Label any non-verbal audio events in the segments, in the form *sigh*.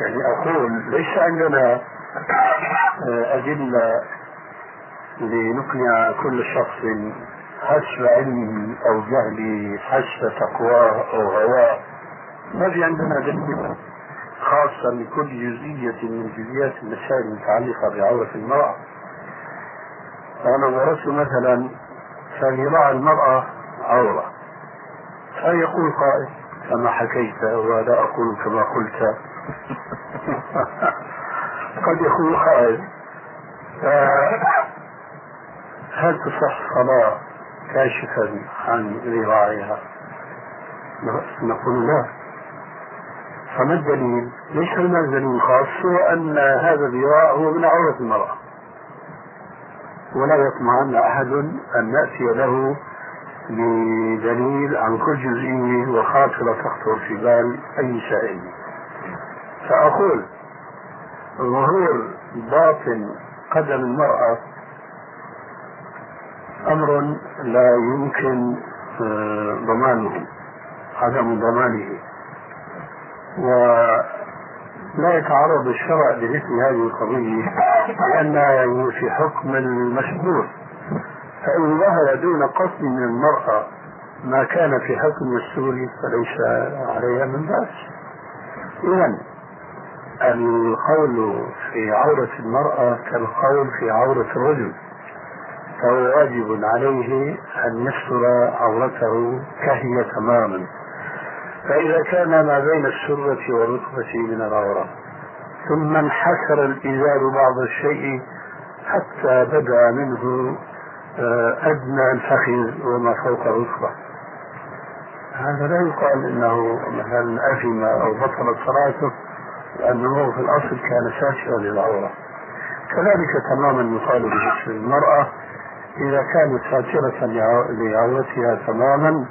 يعني أقول ليس عندنا أدلة لنقنع كل شخص حسب علمه أو جهله حسب تقواه أو هواه ما في عندنا أدلة خاصة لكل جزئية من جزئيات المسائل المتعلقة بعورة المرأة. أنا ورثت مثلا فذراع المرأة عورة. فيقول قائل كما حكيت ولا أقول كما قلت *laughs* قد يقول قائل هل تصح صلاة كاشفا عن ذراعها نقول لا. فما الدليل؟ ليس هناك دليل خاص هو أن هذا الذراع هو من عورة المرأة. ولا يطمعن أحد أن نأتي له بدليل عن كل جزئية وخاطرة تخطر في بال أي سائل فأقول ظهور باطن قدم المرأة أمر لا يمكن آه، ضمانه عدم ضمانه. ولا يتعرض الشرع لمثل هذه القضية لأنها في حكم المشهور فإن ظهر دون قصد من المرأة ما كان في حكم السوري فليس عليها من بأس إذا القول في عورة المرأة كالقول في عورة الرجل فهو واجب عليه أن يستر عورته كهي تماما. فإذا كان ما بين السرة والركبة من العورة ثم انحسر الإزار بعض الشيء حتى بدأ منه آه، أدنى الفخذ وما فوق الركبة. هذا لا يقال إنه مثلا اثم أو بطلت صلاته لأنه في الأصل كان ساترا للعورة. كذلك تماما يقال بجسم المرأة إذا كانت ساتره لعورتها تماما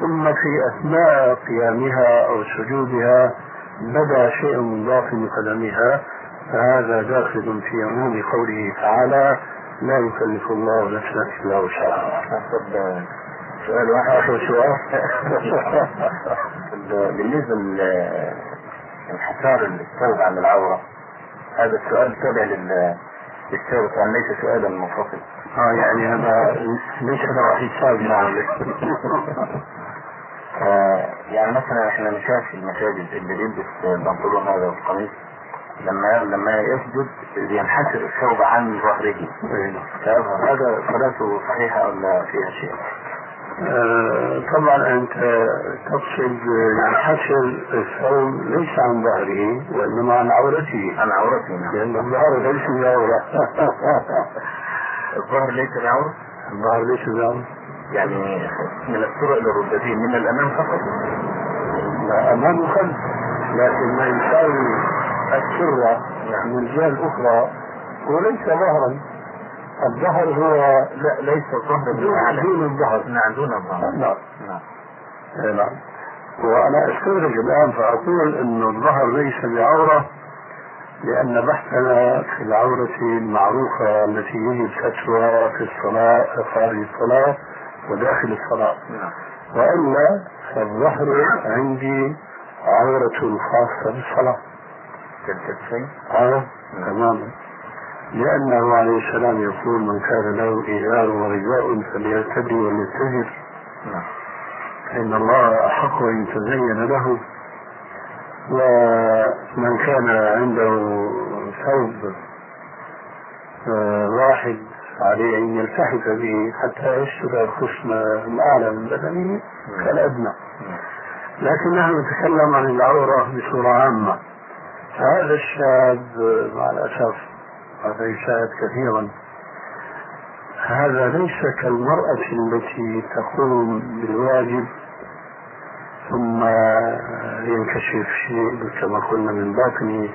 ثم في أثناء قيامها أو سجودها بدا شيء من باطن قدمها فهذا داخل في عموم قوله تعالى لا يكلف الله نفسا إلا وسعها. سؤال واحد. آخر سؤال. *laughs* بالنسبة للحصار الثوب عن العورة. هذا السؤال تابع للثوب يعني ليس سؤالا منفصلا. آه يعني هذا ليس له حساب نعم. *laughs* آه، يعني مثلا إحنا نشاهد في المساجد اللي بيلبس البنطلون هذا والقميص لما لما يسجد ينحسر الثوب عن ظهره. هذا صلاته صحيحة ولا فيها شيء؟ آه، طبعا أنت تقصد ينحسر الثوب ليس عن ظهره وإنما عن عورته. عن عورته نعم. لأن الظهر ليس بعوره *laughs* الظهر ليس بعوره؟ الظهر ليس بعوره يعني من السرة إلى الركبتين من الأمام فقط؟ لا أمام وخلف لكن ما يساوي السرة من الجهة الاخرى هو ليس ظهرا. الظهر هو لا ليس الظهر دون الظهر. نعم دون الظهر. نعم. نعم. إيه، نعم. وأنا استدرج الآن فأقول إن الظهر ليس بعورة لأن بحثنا في العورة المعروفة التي يجب سترها في الصلاة خارج الصلاة وداخل الصلاة. نعم. وإلا فالظهر عندي عورة خاصة بالصلاة. كالكتفين؟ آه تماما لأنه عليه السلام يقول من كان له إزار ورداء فليرتدي وليتزر. فإن الله أحق أن تزين له. ومن كان عنده ثوب آه، واحد عليه أن يلتحف به حتى يستر القسم الأعلى من بدنه كالأدنى. لكن نحن نتكلم عن العورة بصورة عامة. هذا الشاب مع الأسف هذا يشاهد كثيرا. هذا ليس كالمرأة التي تقوم بالواجب ثم ينكشف شيء كما قلنا من باطن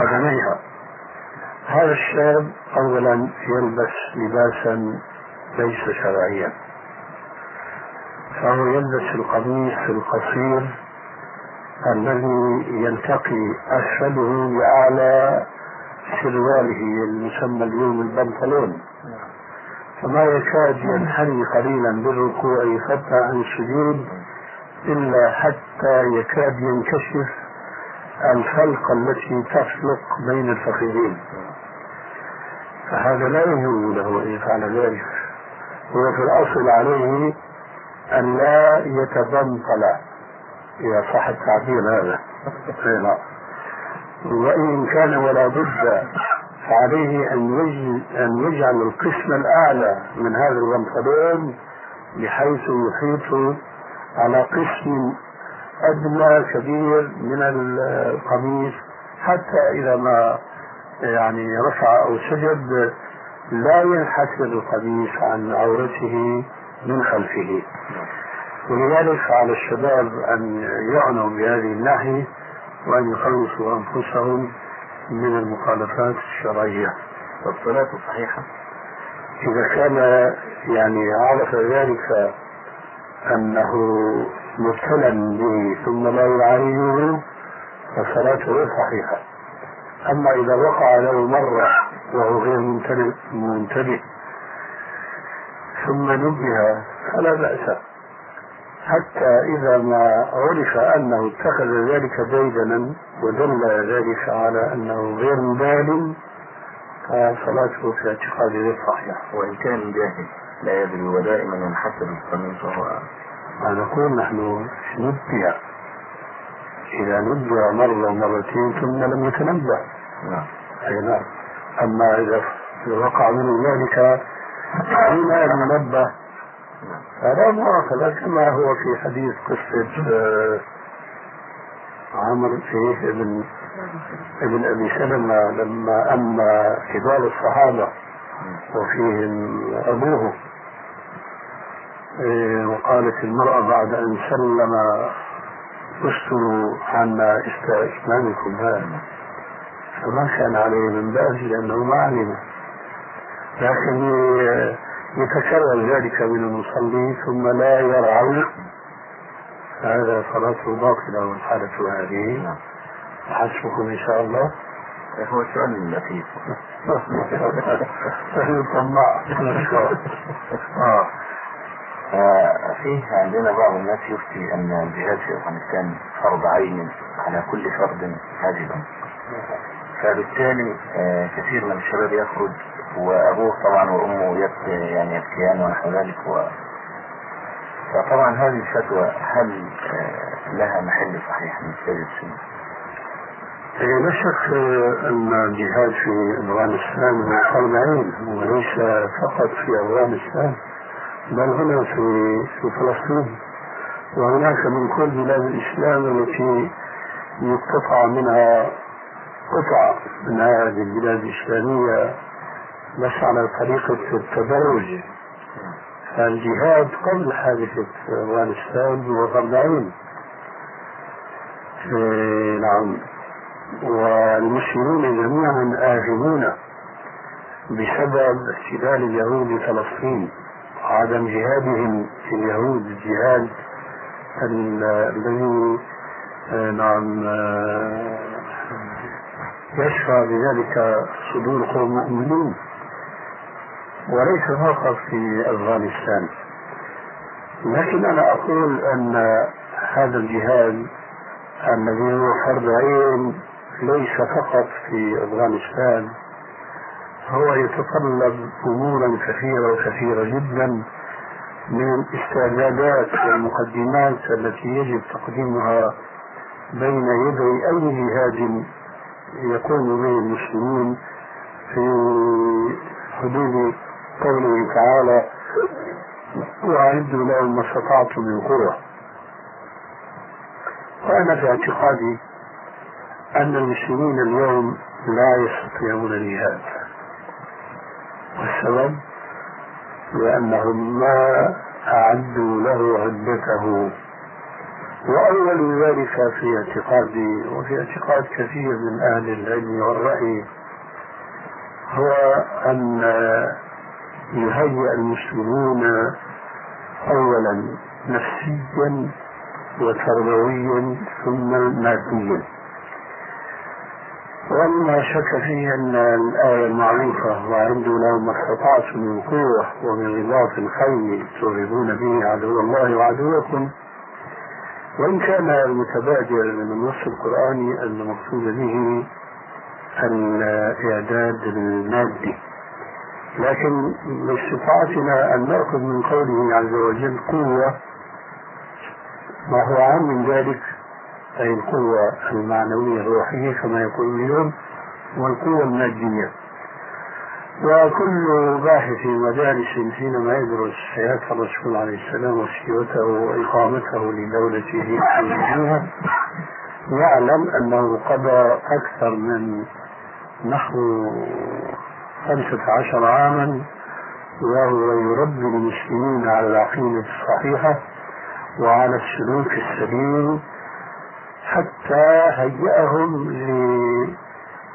قدميها. هذا الشاب اولا يلبس لباسا ليس شرعيا. فهو يلبس القميص القصير الذي يلتقي أسفله بأعلى سرواله المسمى اليوم البنطلون. فما يكاد ينحني قليلا بالركوع حتى عن السجود إلا حتى يكاد ينكشف الفلقة التي تفلق بين الفخذين فهذا لا يجوز له أن يفعل ذلك. هو في الأصل عليه أن لا يتبنطل. إذا صح التعبير هذا. *laughs* نعم. وإن كان ولا بد فعليه أن أن يجعل القسم الأعلى من هذا البنطلون بحيث يحيط على قسم أدنى كبير من القميص حتى إذا ما يعني رفع أو سجد لا ينحسر القميص عن عورته من خلفه. ولذلك على الشباب أن يعنوا بهذه الناحية وأن يخلصوا أنفسهم من المخالفات الشرعية. والصلاة صحيحة إذا كان يعني عرف ذلك أنه مبتلى به ثم لا يعالجه فصلاته غير صحيحة. أما إذا وقع له مرة وهو غير منتبه ثم نبه فلا بأس. حتى إذا ما عرف أنه اتخذ ذلك ديدنا ودل ذلك على أنه غير مبال فصلاته في اعتقادي غير صحيحة وإن كان جاهل لا يدري ودائما ينحسر القميص وهو نقول نحن نبه إذا نبه مرة ومرتين ثم لم يتنبه نعم. أي نعم. أما إذا وقع منه ذلك حين ينبه فلا مؤاخذة كما هو في حديث قصة آه، عمرو فيه ابن ابن أبي سلمة لما اما كبار الصحابة وفيهم أبوه إيه، وقالت المرأة بعد أن سلم استروا عنا اسلامكم هذا فما كان عليه من بأس لأنه ما علم لكن يتكرر ذلك من المصلي ثم لا يرعى هذا صلاته باطلة والحالة هذه. حسبكم إن شاء الله. هو السؤال اللطيف طماع *laughs* آه. آه، فيه عندنا بعض الناس يفتي أن الجهاد في أفغانستان فرض عين على كل فرد واجبا فبالتالي آه، كثير من الشباب يخرج وأبوه طبعا وأمه يبكي يعني يبكيان ونحو ذلك و... فطبعا هذه الفتوى هل آه، لها محل صحيح من سيد السنة؟ لا شك أن الجهاد في أفغانستان فرض عين وليس فقط في أفغانستان بل هنا في في فلسطين وهناك من كل بلاد الإسلام التي يقتطع منها قطع من هذه البلاد الإسلامية بس على طريقة التدرج فالجهاد قبل حادثة أفغانستان هو إيه، نعم. والمسلمون جميعا آثمون بسبب احتلال اليهود لفلسطين وعدم جهادهم في اليهود. الجهاد الذي آه، نعم آه، يشفى بذلك صدور قوم وليس فقط في أفغانستان. لكن أنا أقول أن هذا الجهاد الذي هو فرض عين ليس فقط في أفغانستان هو يتطلب أمورا كثيرة وكثيرة جدا من الاستعدادات والمقدمات التي يجب تقديمها بين يدي أي جهاد يقوم به المسلمون في حدود قوله تعالى وأعدوا لهم ما استطعتم من قوة وأنا في اعتقادي أن المسلمين اليوم لا يستطيعون الجهاد. والسبب لأنهم ما أعدوا له عدته. وأول ذلك في اعتقادي وفي اعتقاد كثير من أهل العلم والرأي هو أن يهيئ المسلمون أولا نفسيا وتربويا ثم ماديا. وما شك فيه أن الآية المعروفة وعنده لهم ما استطعتم من قوة ومن رباط الخيل ترهبون به عدو الله وعدوكم وإن كان المتبادر من النص القرآني أن المقصود به الإعداد المادي. لكن باستطاعتنا أن نأخذ من قوله عز وجل قوة ما هو عام من ذلك؟ أي القوة المعنوية الروحية كما يقول اليوم والقوة المادية. وكل باحث في مدارس حينما يدرس حياة الرسول عليه السلام وسيرته وإقامته لدولته في يعلم أنه قضى أكثر من نحو خمسة عشر عاما وهو يربي المسلمين على العقيدة الصحيحة وعلى السلوك السليم حتى هيأهم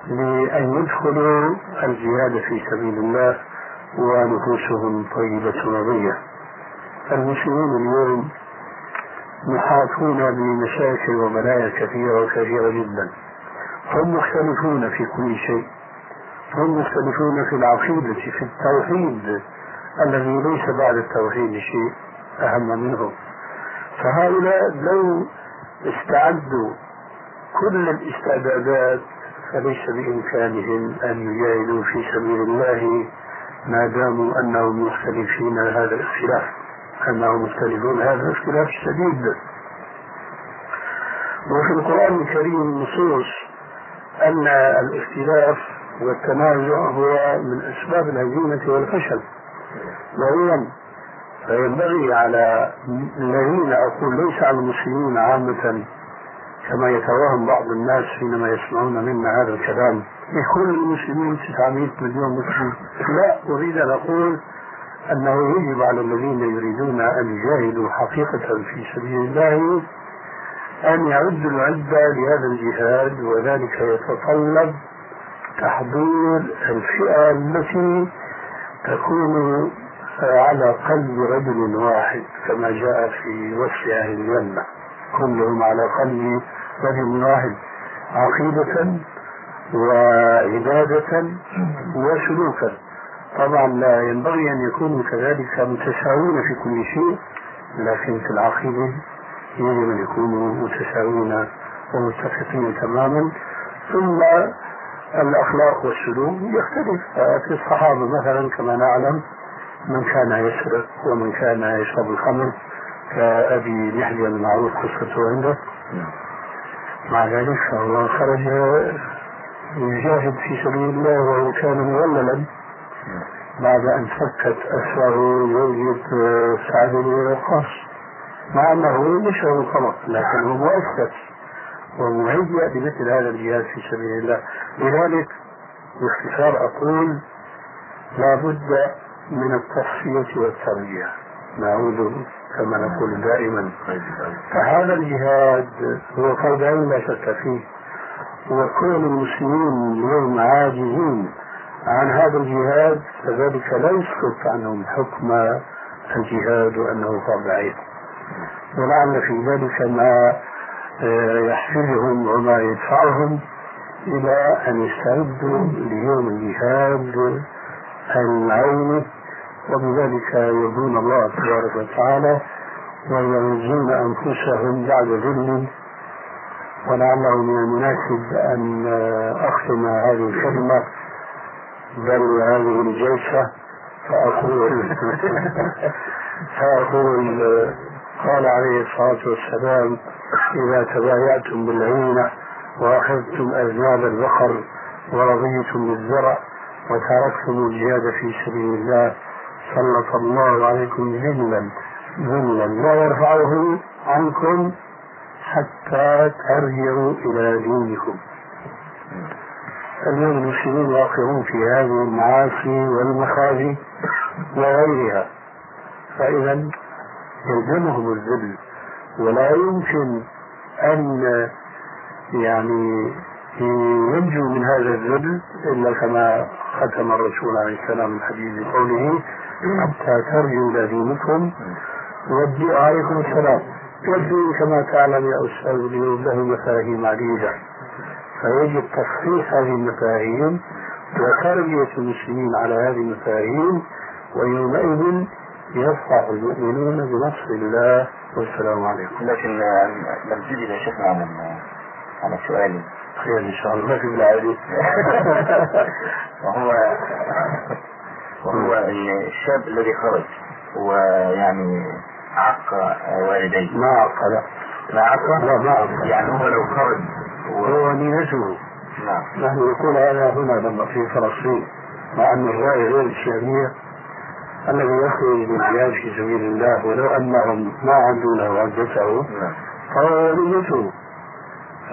لأن يدخلوا الجهاد في سبيل الله ونفوسهم طيبة رضية المسلمون اليوم محاطون بمشاكل وبلايا كثيرة وكثيرة جدا. هم مختلفون في كل شيء. هم مختلفون في العقيدة في التوحيد الذي ليس بعد التوحيد شيء أهم منه. فهؤلاء لو استعدوا كل الاستعدادات فليس بإمكانهم أن يجاهدوا في سبيل الله ما داموا أنهم مختلفين هذا الاختلاف. أنهم مختلفون هذا الاختلاف شديد وفي القرآن الكريم نصوص أن الاختلاف والتنازع هو من أسباب الهزيمة والفشل. وهو فينبغي على الذين أقول ليس على المسلمين عامة كما يتوهم بعض الناس حينما يسمعون منا هذا الكلام. يكون المسلمين 900 مليون مسلم لا أريد أن أقول أنه يجب على الذين يريدون أن يجاهدوا حقيقة في سبيل الله أن يعدوا العدة لهذا الجهاد وذلك يتطلب تحضير الفئة التي تكون على قلب رجل واحد كما جاء في وصف أهل الجنة كلهم على قلب رجل واحد عقيدة وعبادة وسلوكا. طبعا لا ينبغي أن يكونوا كذلك متساوين في كل شيء لكن في العقيدة يجب أن يكونوا متساوين ومتفقين تماما. ثم الأخلاق والسلوك يختلف. في الصحابة مثلا كما نعلم من كان يسرق ومن كان يشرب الخمر كأبي لحية المعروف قصته عنده. مع ذلك فهو خرج يجاهد في سبيل الله وهو كان موللا. بعد أن فكت أسره يوجد سعد بن وقاص. مع أنه يشرب الخمر لكنه مؤسس ومهيئ لمثل هذا الجهاد في سبيل الله. لذلك باختصار أقول لا بد من التصفية والتربية. نعود كما نقول دائما. فهذا الجهاد هو فرض لا شك فيه. وكون المسلمين اليوم عاجزين عن هذا الجهاد فذلك لا يسقط عنهم حكم الجهاد وأنه فرض عين. ولعل في ذلك ما يحفزهم وما يدفعهم إلى أن يستعدوا ليوم الجهاد العيني وبذلك يرضون الله تبارك وتعالى ويعزون أنفسهم بعد ذل ولعله من المناسب أن أختم هذه الكلمة بل هذه الجلسة. فأقول *laughs* فأقول قال عليه الصلاة والسلام إذا تبايعتم بالعينة وأخذتم اذناب البقر ورضيتم بالزرع وتركتم الجهاد في سبيل الله سلط الله عليكم ذلا ذلا. لا يرفعه عنكم حتى ترجعوا إلى دينكم. اليوم المسلمين واقعون في هذه المعاصي والمخازي وغيرها فإذا يلزمهم الذل. ولا يمكن أن يعني ينجو من هذا الذل إلا كما ختم الرسول عليه السلام الحديث بقوله حتى ترجوا إلى دينكم ودوا عليكم السلام. والدين كما تعلم يا أستاذ اليوم له مفاهيم عديدة. فيجب تصحيح هذه المفاهيم وتربية المسلمين على هذه المفاهيم ويومئذ يفرح المؤمنون بنصر الله والسلام عليكم. لكن لم تجد يا شيخنا على على سؤالي خير إن شاء الله ما في بالعادي *laughs* وهو وهو الشاب الذي خرج ويعني عق والديه. ما عق لا. ما عق؟ لا ما عق. يعني هو لو خرج هو نيته. نعم. نحن نقول هذا هنا لما في فلسطين مع أن الرأي غير الشامية الذي يخرج من الجهاد في سبيل الله ولو أنهم ما عدوا عدته نعم. فهو نيته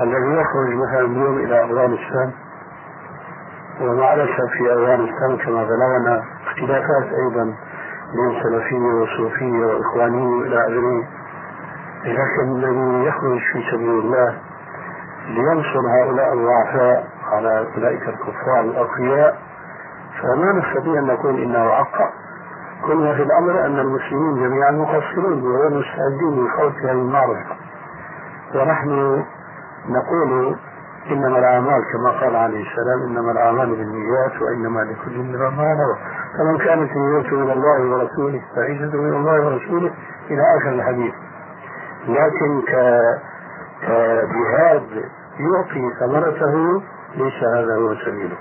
الذي يخرج مثلا اليوم إلى أفغانستان ومع الاسف في أفغانستان كما بلغنا اختلافات أيضا بين سلفيه وصوفيه واخوانيه إلى آخره. لكن الذي يخرج في سبيل الله لينصر هؤلاء الضعفاء على أولئك الكفار الأقوياء فما نستطيع أن نقول إنه عقا كل ما في الأمر أن المسلمين جميعا مقصرون وغير مستعدين لخوض هذه المعركه ونحن نقول إنما الأعمال كما قال عليه السلام إنما الأعمال بالنيات وإنما لكل امرئ ما نوى فمن كانت نيته من الله ورسوله فعزته من الله ورسوله إلى آخر الحديث. لكن ك كجهاد يعطي ثمرته ليس هذا هو سبيله.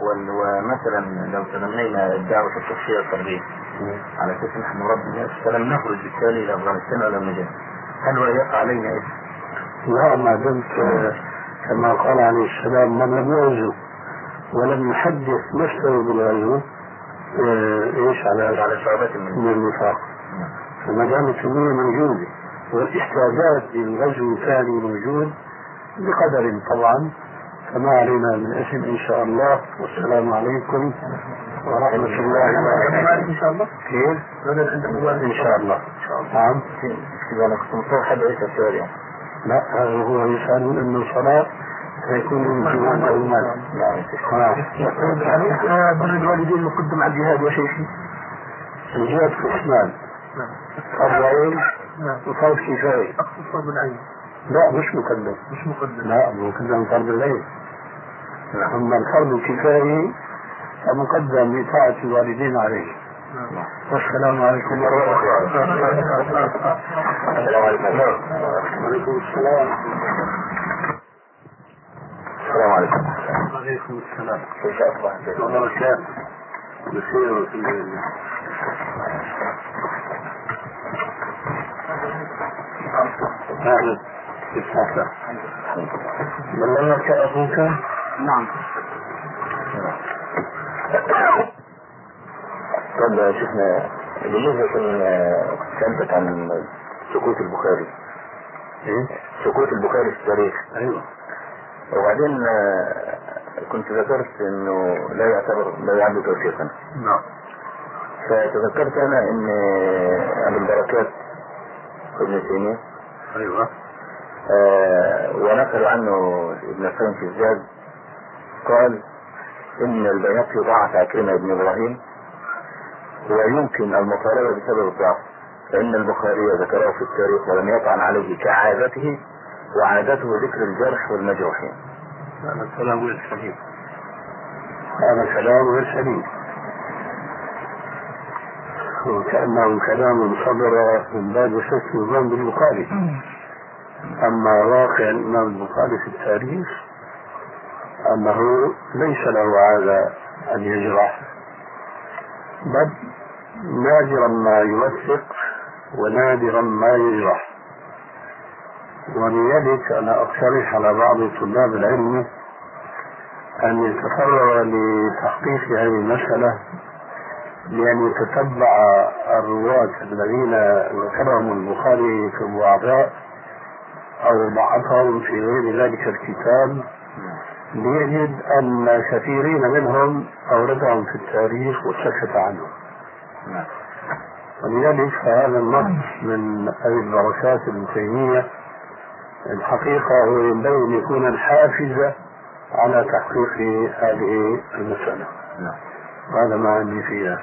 ومثلا لو تمنينا الدعوة الشخصية الفردية على نحن نربي الناس فلم نخرج بالتالي إلى افغانستان ولا المجال هل هو يقع علينا اثم؟ لا ما دمت كما قال عليه السلام من لم يغزو ولم يحدث نفسه بالغزو إيش على على شعبات من النفاق. فما دامت النية موجودة والاحتياجات للغزو الثاني موجود بقدر طبعا فما علينا من اسم إن شاء الله. والسلام عليكم. ورحمة الله وبركاته. إن شاء الله. كيف؟ إن شاء الله. نعم. إذا أنا كنت مصور حد يعني؟ لا هذا هو يسأل انه صلاة فيكون الامتنان أو المال. نعم. بر الوالدين مقدم على الجهاد يا شيخي الجهاد قسمان فرض عين وفرض كفاية. أقصد فرض العين. لا مش مقدم. مش مقدم. لا مقدم فرض الليل أما الفرض الكفاية فمقدم بطاعة الوالدين عليه. والسلام عليكم ورحمة الله السلام عليكم. وعليكم السلام. السلام عليكم. وعليكم السلام. كيف اصبحت؟ وبركاته. بخير والحمد لله أهلا. كيف حالك؟ بلغك أخوك؟ نعم. طب يا شيخنا بالنسبة كلمتك عن سكوت البخاري. إيه؟ سكوت البخاري في التاريخ. أيوه. وبعدين آه، كنت ذكرت إنه لا يعتبر لا يعد توثيقا نعم. فتذكرت أنا إن أبو البركات ابن تيمية. أيوه. آه، ونقل عنه ابن القيم في الزاد. قال إن البيهقي ضعف عكرمة بن إبراهيم ويمكن المطالبة بسبب الضعف فإن البخاري ذكره في التاريخ ولم يطعن عليه كعادته وعادته ذكر الجرح والمجروحين هذا الكلام غير سليم. هذا كلام غير سليم. وكأنه كلام صدر من باب حسن الظن بالبخاري أما واقع الإمام البخاري في التاريخ أنه ليس له عادة أن يجرح بل نادرا ما يوثق ونادرا ما يجرح ولذلك أنا أقترح على بعض طلاب العلم أن يتفرغ لتحقيق هذه المسألة بأن يتتبع الرواة الذين ذكرهم البخاري في الضعفاء أو ضعفهم في غير ذلك الكتاب ليجد أن كثيرين منهم أوردهم في التاريخ وسكت عنهم. نعم. ولذلك فهذا النص من أبي البركات ابن تيمية الحقيقة هو ينبغي أن يكون الحافز على تحقيق هذه المسألة. نعم. هذا ما عندي فيها.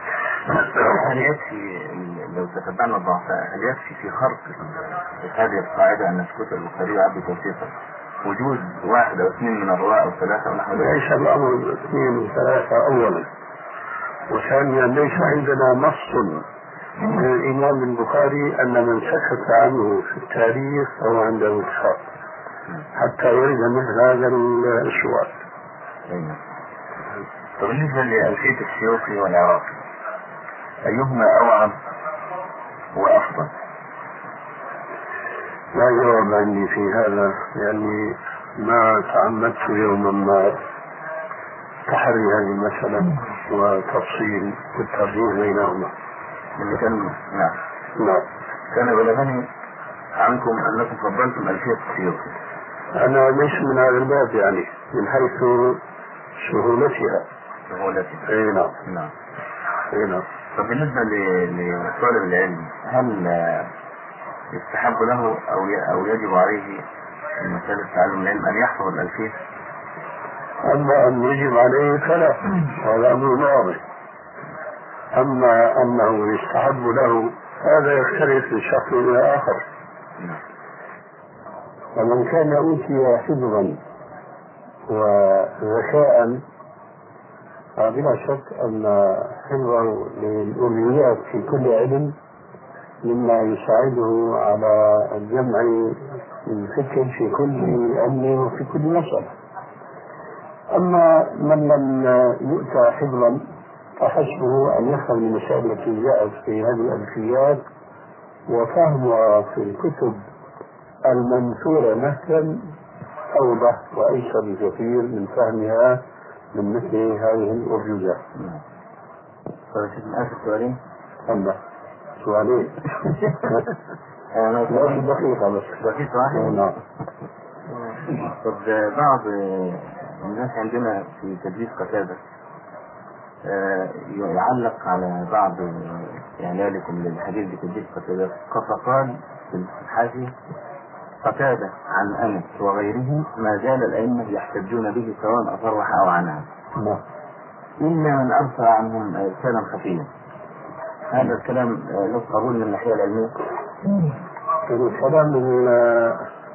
هل يكفي لو تتبعنا الضعفاء هل يكفي في خرق هذه القاعدة أن سكوت البخاري يعد توثيقا وجود واحد أو اثنين من الرواة أو ثلاثة أو نحو ذلك ليس الأمر اثنين وثلاثة أولا وثانيا ليس عندنا نص الإمام البخاري أن من سكت عنه في التاريخ فهو عنده إسحاق حتى يرد مثل هذا السؤال. بالنسبة لألفية السيوطي والعراقي أيهما أوعم وأفضل؟ لا جواب عندي في هذا لأني ما تعمدت يوما ما تحري هذه المسألة وتفصيل والترجيح بينهما. نعم. نعم. كان بلغني عنكم أنكم فضلتم ألفية السيوطي. أنا ليس من هذا الباب يعني من حيث سهولتها. سهولتها. أي نعم. نعم. أي نعم. فبالنسبة لطالب العلم هل يستحب له أو أو يجب عليه في مسألة تعلم العلم أن يحفظ الألفية؟ أما أن يجب عليه فلا هذا أمر واضح أما أنه يستحب له هذا يختلف من شخص إلى آخر ومن كان أوتي حفظا وذكاء فبلا شك أن حفظه للأمنيات في كل علم مما يساعده على الجمع الفكر في كل علم وفي كل مسألة أما من لم يؤتى حفظا فحسبه أن يفهم المسائل التي جاءت في هذه الألفيات وفهمها في الكتب المنثورة مثلا أوضح وأيسر بكثير من فهمها من مثل هذه الأرجوزات. نعم. طيب آخر سؤالين؟ *laughs* دقيقة بس. دقيقة واحدة؟ نعم. طب بعض الناس عندنا في تدريس قتادة يعلق على بعض إعلانكم للحديث بتدريس قتادة فقال في الحاشية قتادة عن أنس وغيره ما زال الأئمة يحتجون به سواء أصرح أو عنها نعم. إلا من أرسل عنهم إرسالا خفيا هذا الكلام له قبول من الناحية العلمية؟ الكلام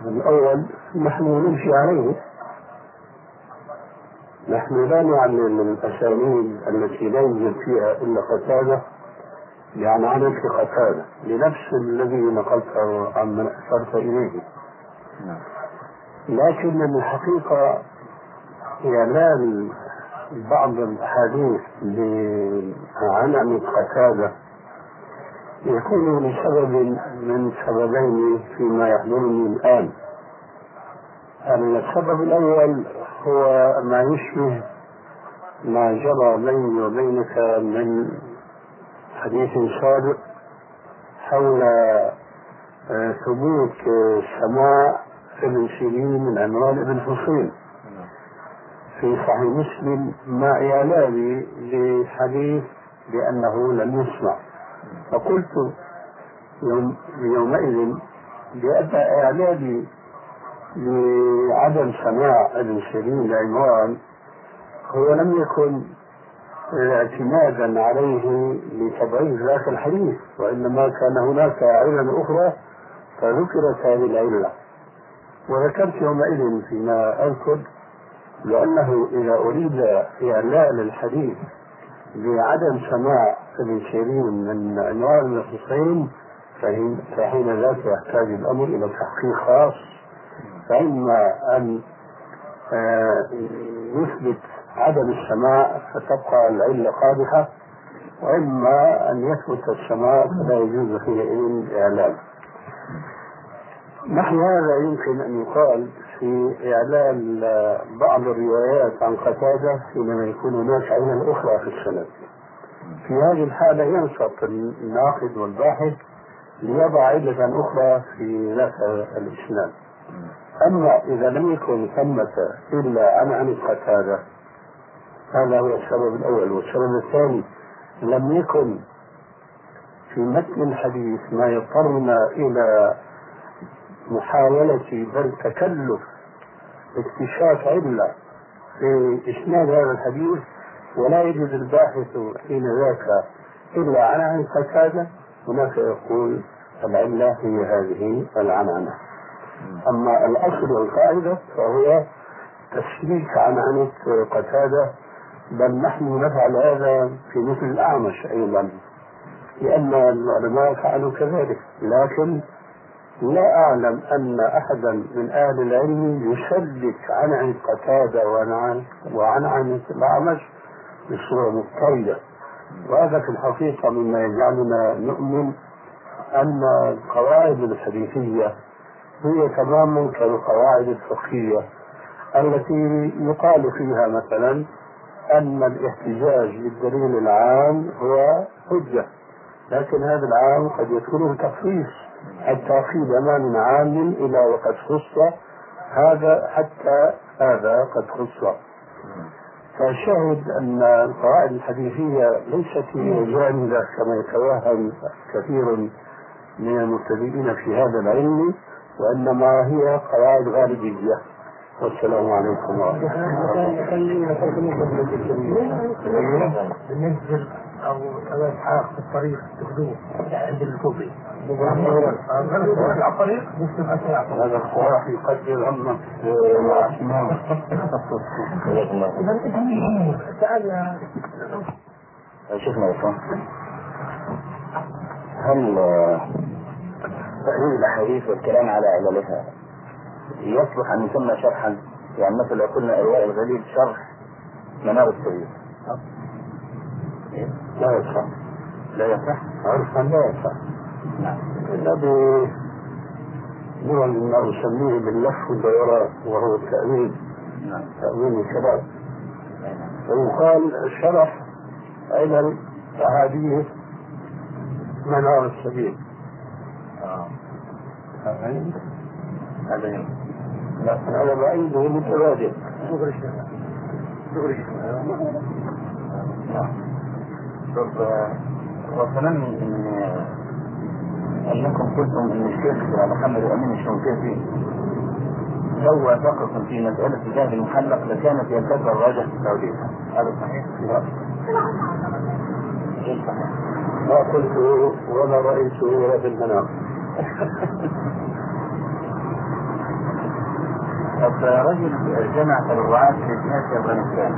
الأول نحن نمشي عليه. نحن لا نعلم الأسانيد التي لا يوجد فيها إلا قتادة. يعني عن في قتادة لنفس الذي نقلته عن من أشرت إليه. لكن الحقيقة إعلان بعض الأحاديث عن قتادة. يكون لسبب من سببين فيما يحضرني الآن. السبب الأول هو ما يشبه ما جرى بيني وبينك من حديث سابق حول آه، ثبوت سماع ابن سيرين من عمران بن حصين. في صحيح مسلم مع إعلامي لحديث بأنه لم يسمع. فقلت يوم يومئذ بأن إعلامي لعدم سماع ابن سيرين لعمران هو لم يكن اعتمادا عليه لتضعيف ذاك الحديث وإنما كان هناك علل أخرى فذكرت هذه العلة. وذكرت يومئذ فيما أذكر لأنه إذا أريد اعلاء للحديث بعدم سماع ابن سيرين من عنوان الحسين فحين ذاك يحتاج الأمر إلى تحقيق خاص فإما أن آه، يثبت عدم السماع فتبقى العلة قادحة وإما أن يثبت السماع فلا يجوز حينئذ الإعلان نحو هذا يمكن أن يقال في إعلان بعض الروايات عن قتادة حينما يكون هناك علة أخرى في السند. في هذه الحالة ينشط الناقد والباحث ليضع علة أخرى في ذات الإسناد. أما إذا لم يكن ثمة إلا عن عن القتادة هذا هو السبب الأول. والسبب الثاني لم يكن في متن الحديث ما يضطرنا إلى محاولة بل تكلف اكتشاف علة في إسناد هذا الحديث ولا يجد الباحث حين ذاك إلا عن عن قتادة هناك يقول العلة هي هذه العنعنة. أما الأصل والقاعدة فهو تسليك عن عنة قتادة بل نحن نفعل هذا في مثل الأعمش أيضا لأن العلماء فعلوا كذلك لكن لا أعلم أن أحدا من أهل العلم يشدد عن عن قتادة وعن عن وعن عن الأعمش بصورة مضطردة وهذا في الحقيقة مما يجعلنا نؤمن أن القواعد الحديثية هي تماما كالقواعد الفقهية التي يقال فيها مثلا أن الاحتجاج بالدليل العام هو حجة لكن هذا العام قد يكون تخصيص في زمان عام إلى وقد خص هذا حتى هذا قد خص. فالشاهد أن القواعد الحديثية ليست هي جامدة كما يتوهم كثير من المبتدئين في هذا العلم وإنما هي قواعد غالبية. والسلام عليكم ورحمة الله ثلاث حاق في الطريق تاخذوه عند الكوفي. هذا الصراح يقدر همك تعال شيخنا يا هل تأويل الأحاديث والكلام على عللها يصلح أن يسمى شرحا يعني مثلا قلنا إرواء الغليل شرح منار السبيل لا يصح. لا يصح. عرفا لا يصح. الذي هو ما نسميه باللف والدوران وهو التأويل نعم. تأويل الكلام ويقال شرح علل أحاديث منار السبيل. آه. هذا هذا بعيده متبادل دغري دغري طب وكمان ان إنكم قلتم إن الشيخ محمد أمين الشنقيطي لو وافقكم في مسألة الذهب المحلق لكانت يلتقى الراجح في التوليد هذا صحيح؟ صحيح. ما قلته ولا رأيته ولا في المنام طب رجل جمع تبرعات في أفغانستان.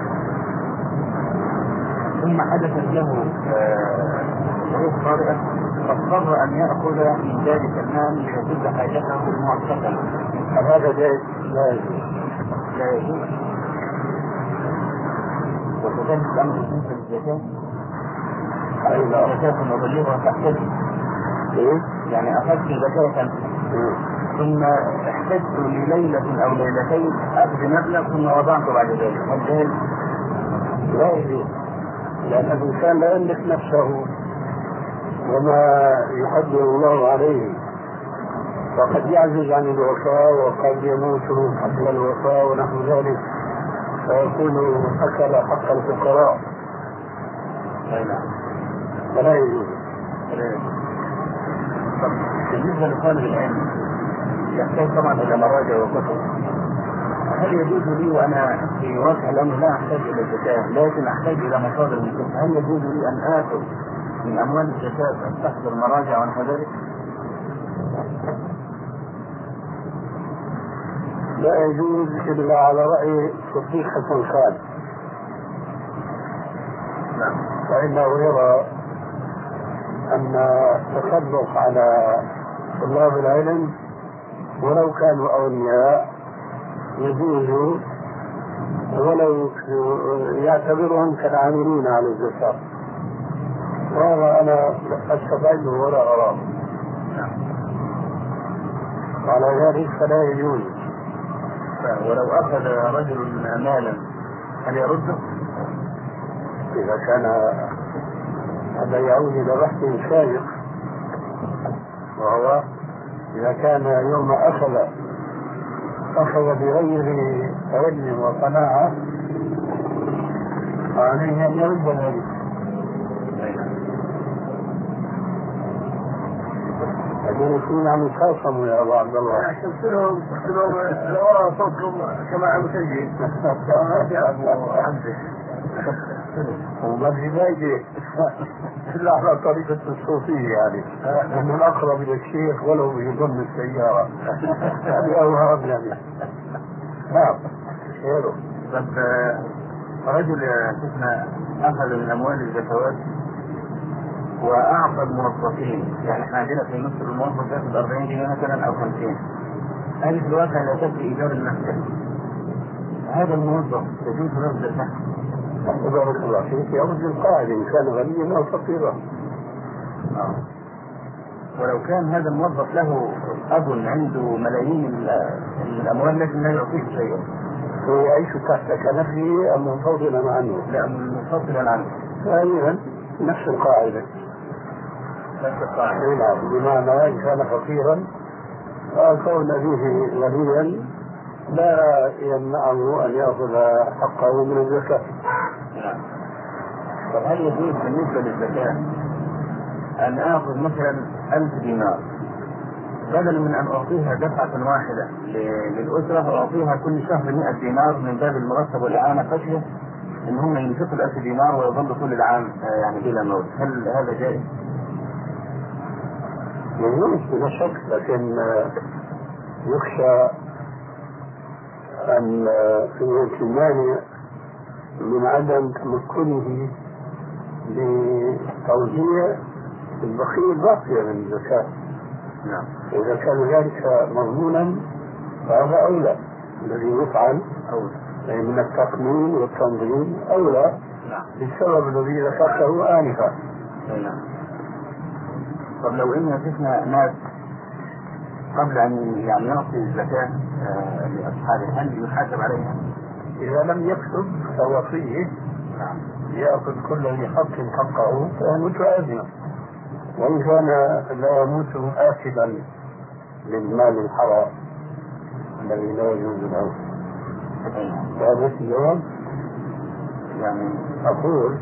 ثم حدثت له ظروف طارئة فاضطر أن يأخذ من ذلك المال ليسد حاجته المؤقتة. هذا جائز لا يجوز. لا يجوز. وكذلك الأمر بالنسبة للزكاة أي لا زكاة مبلغة تحتاج. إيه؟ يعني أخذت زكاة. ثم احتجت لليلة أو ليلتين أخذ مبلغ ثم وضعته بعد ذلك. هل؟ لا يجوز. لأن الإنسان لا يملك نفسه وما يقدر الله عليه. فقد يعجز عن الوفاء وقد يموت قبل الوفاء ونحو ذلك. فيكون أكل حق الفقراء. أي نعم. فلا يجوز. بالنسبة لطالب العلم يحتاج طبعا إلى مراجع وكتب. هل يجوز لي وأنا في واقع الأمر لا أحتاج إلى الزكاة لكن أحتاج إلى مصادر من الكتب هل يجوز لي أن آخذ من أموال الزكاة أستحضر مراجع ونحو ذلك؟ لا يجوز إلا على رأي صديق حسن نعم. فإنه يرى أن التصدق على طلاب العلم ولو كانوا أغنياء يجوز ولو يعتبرهم كالعاملين على الزكاة وهذا أنا أستفيد ولا أراه. نعم وعلى ذلك فلا يجوز. ولو أخذ رجل مالا هل يرده؟ إذا كان هذا يعود إلى بحث سابق وهو؟ إذا كان يوم أخذ أخذ بغير علم وقناعة فعليه أن يرد ذلك. المدرسين عم يتخاصموا يا أبو عبد الله؟ قلت لهم قلت لهم لورا صوتكم كما مسجل *laughs* يا وما في فايدة إلا على طريقة الصوفية يعني أنه الأقرب إلى الشيخ ولو يضم السيارة هذه أوهام يعني نعم خيره طب رجل شيخنا أخذ من أموال الزكوات واعطى الموظفين يعني إحنا عندنا في مصر الموظف ياخذ 40 جنيه مثلا أو 50 هذه في الواقع لا تكفي ايجار المكتب هذا الموظف يجوز له الزكاه بارك الله فيك. يرد القاعدة إن كان غنيا أو فقيرا. آه. ولو كان هذا الموظف له أب عنده ملايين ال- الأموال لكن لا يعطيه شيئا. هو يعيش تحت كنفه أم منفصلا عنه؟ لا منفصلا عنه. ثانيا نفس القاعدة. نفس القاعدة. أي نعم. بمعنى إن كان فقيرا فكون أبيه غنيا لا يمنعه أن يأخذ حقه من الزكاة. نعم طب هل يجوز بالنسبة للزكاة أن آخذ مثلا 1000 دينار بدلا من أن أعطيها دفعة واحدة ل- للأسرة وأعطيها كل شهر 100 دينار من باب المرتب والإعانة خشيه إن هم ينفقوا ال 1000 دينار ويظلوا طول العام آه، يعني بلا موت هل هذا جائز؟ يجوز بلا شك لكن آه، يخشى أن آه، يكون مانع من عدم تمكنه لتوزيع البخيل باقية من الزكاة. نعم. إذا كان ذلك مضمونا فهذا أولى. الذي يفعل أولى. من التقنين والتنظيم أولى. نعم. للسبب الذي ذكرته آنفا. نعم. طب لو إن شفنا ناس قبل أن يعني يعطي الزكاة آه، لأصحابه هل يحاسب عليها؟ إذا لم يكتب فوصيه. نعم. يأخذ كل ذي حق حقه فيموت آثما وإن كان لا يموت آكلا للمال الحرام الذي لا يجوز له. أي نعم. هذا الجواب يعني أقول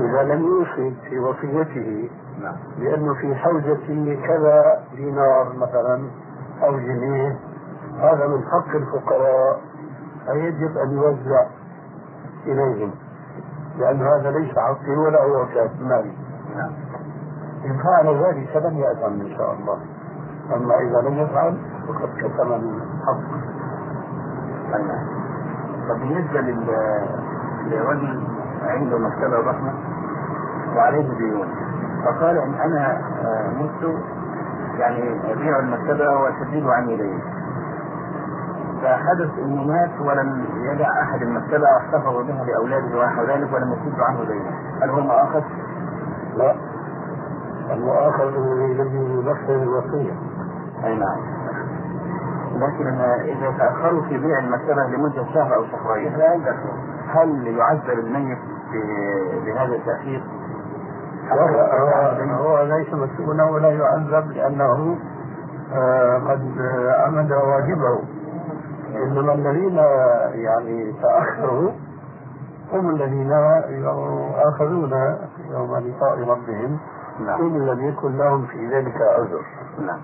إذا لم يوصي في وصيته. نعم. لأنه في حوزة كذا دينار مثلا أو جنيه. هذا من حق الفقراء. فيجب أن يوزع إليهم لأن هذا ليس حقي ولا هو مالي. نعم. إن فعل ذلك لم يأثم إن شاء الله. أما إذا لم يفعل فقد كتم الحق لل لرجل عنده مكتبه ضخمه وعليه ديون فقال إن أنا آه، مت يعني أبيع المكتبه واسدد عن يديه فحدث إنه مات ولم يدع أحد المكتبه واحتفظ بها لأولاده ونحو ذلك ولم يسد عنه دينه هل هو مؤاخذ؟ لا. المؤاخذ الذي لم ينفذ الوصية. أي نعم. لكن إذا تأخروا في بيع المكتبة لمدة شهر أو شهرين هل يعذر الميت بهذا التأخير؟ هو, ليس مسؤولا ولا يعذب لأنه آه، قد آه، عمل واجبه. إنما الذين يعني تأخروا هم الذين يؤاخذون يوم لقاء ربهم. نعم. إن لم يكن لهم في ذلك عذر. نعم.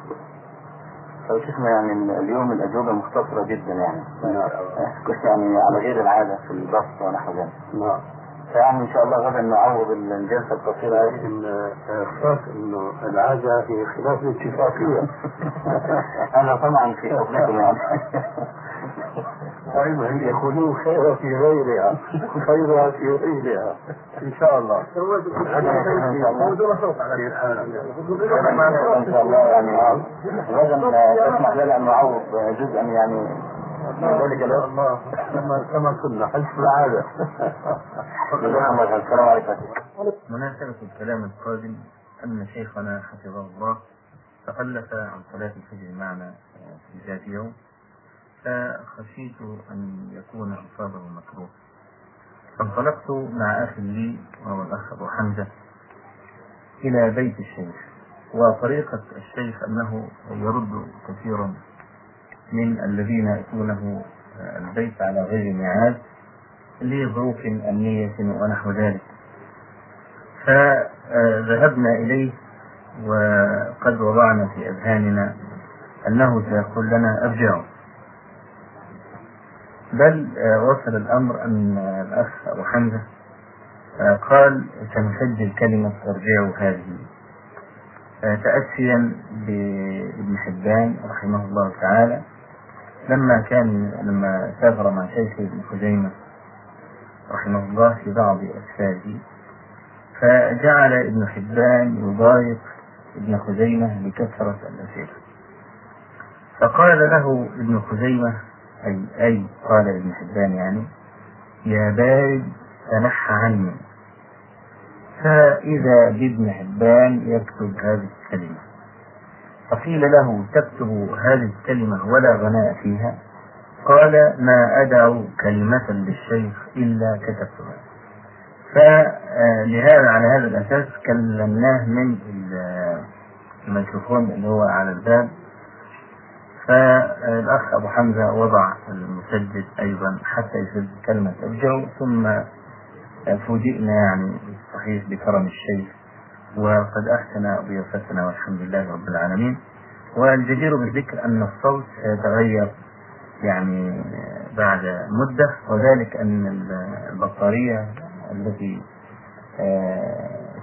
لو شفنا يعني ال- اليوم الأجوبة مختصرة جدا يعني. نعم. كنت يعني على غير العادة في البسط ونحو ذلك. نعم. فيعني إن شاء الله غدا نعوض الجلسة القصيرة هذه. آه، خاف إنه العادة هي خلاف الاتفاقية أنا *laughs* طبعا في حكمكم يعني. طيب يقولون خير في غيرها؟ خيرها في غيرها إن شاء الله. إن شاء الله يعني غدا تسمح لنا أن نعوض جزءا يعني الله. كما كما كنا السلام عليكم مناسبة الكلام القادم أن شيخنا حفظه الله تخلف عن صلاة الفجر معنا في ذات يوم. فخشيت أن يكون إصابه مكروه. فانطلقت مع أخ لي وهو الأخ أبو حمزة إلى بيت الشيخ. وطريقة الشيخ أنه يرد كثيرا من الذين يأتونه البيت على غير ميعاد لظروف أمنية ونحو ذلك. فذهبنا إليه وقد وضعنا في أذهاننا أنه سيقول لنا أرجعوا بل وصل الأمر أن الأخ أبو حمزة قال سنسجل كلمة أرجعوا هذه. تأسيا بابن حبان رحمه الله تعالى. لما كان لما سافر مع شيخ ابن خزيمة رحمه الله في بعض أسفاره فجعل ابن حبان يضايق ابن خزيمة لكثرة الأسئلة. فقال له ابن خزيمة أي أي قال ابن حبان يعني يا بارد تنح عني. فإذا بابن حبان يكتب هذه الكلمة. فقيل له تكتب هذه الكلمة ولا غناء فيها. قال ما أدع كلمة للشيخ إلا كتبتها. فلهذا على هذا الأساس كلمناه من الميكروفون اللي هو على الباب. فالأخ أبو حمزة وضع المسجل أيضا حتى يسجل كلمة الجو ثم فوجئنا يعني صحيح بكرم الشيخ. وقد أحسن ضيافتنا والحمد لله رب العالمين. والجدير بالذكر أن الصوت سيتغير يعني بعد مدة وذلك أن البطارية التي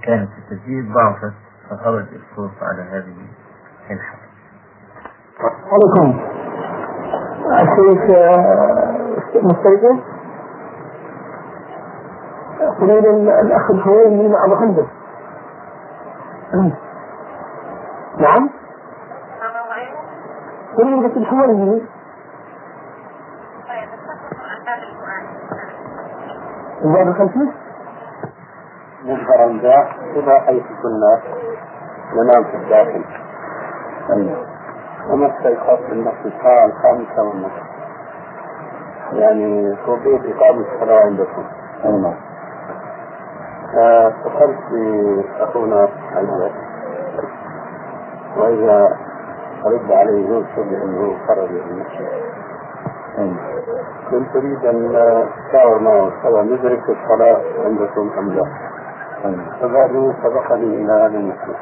كانت في التسجيل ضعفت فخرج الصوت على هذه الحالة. عليكم. الشيخ مستيقظ؟ قليل الأخ الحويني مع حمزة نعم. قليل بس الحويني الباب الخلفي من البرندة إلى حيث كنا ننام في الداخل ونستيقظ في النصف الساعة الخامسة والنصف يعني توقيت إقامة الصلاة عندكم. نعم. اتصلت بأخونا الولد وإذا رد عليه يوسف بأنه خرج من كنت أريد أن أتشاور معه سواء ندرك الصلاة عندكم أم لا؟ فبعده سبقني إلى هذا المسجد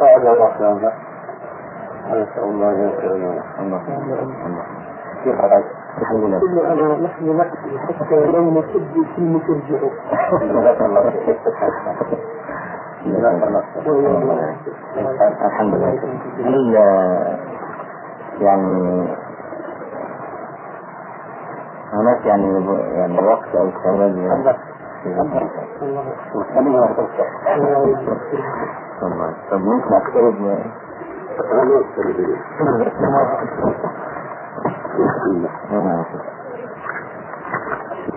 بعد الأحلام نسأل الله أن يغفر لنا. الله. كيف حالك؟ كل أنا نحن نأتي حتى لو نسد ثم ترجعوا جزاك الله الحمد لله. هل يعني هناك يعني يعني وقت أو خروج طب ممكن اقترب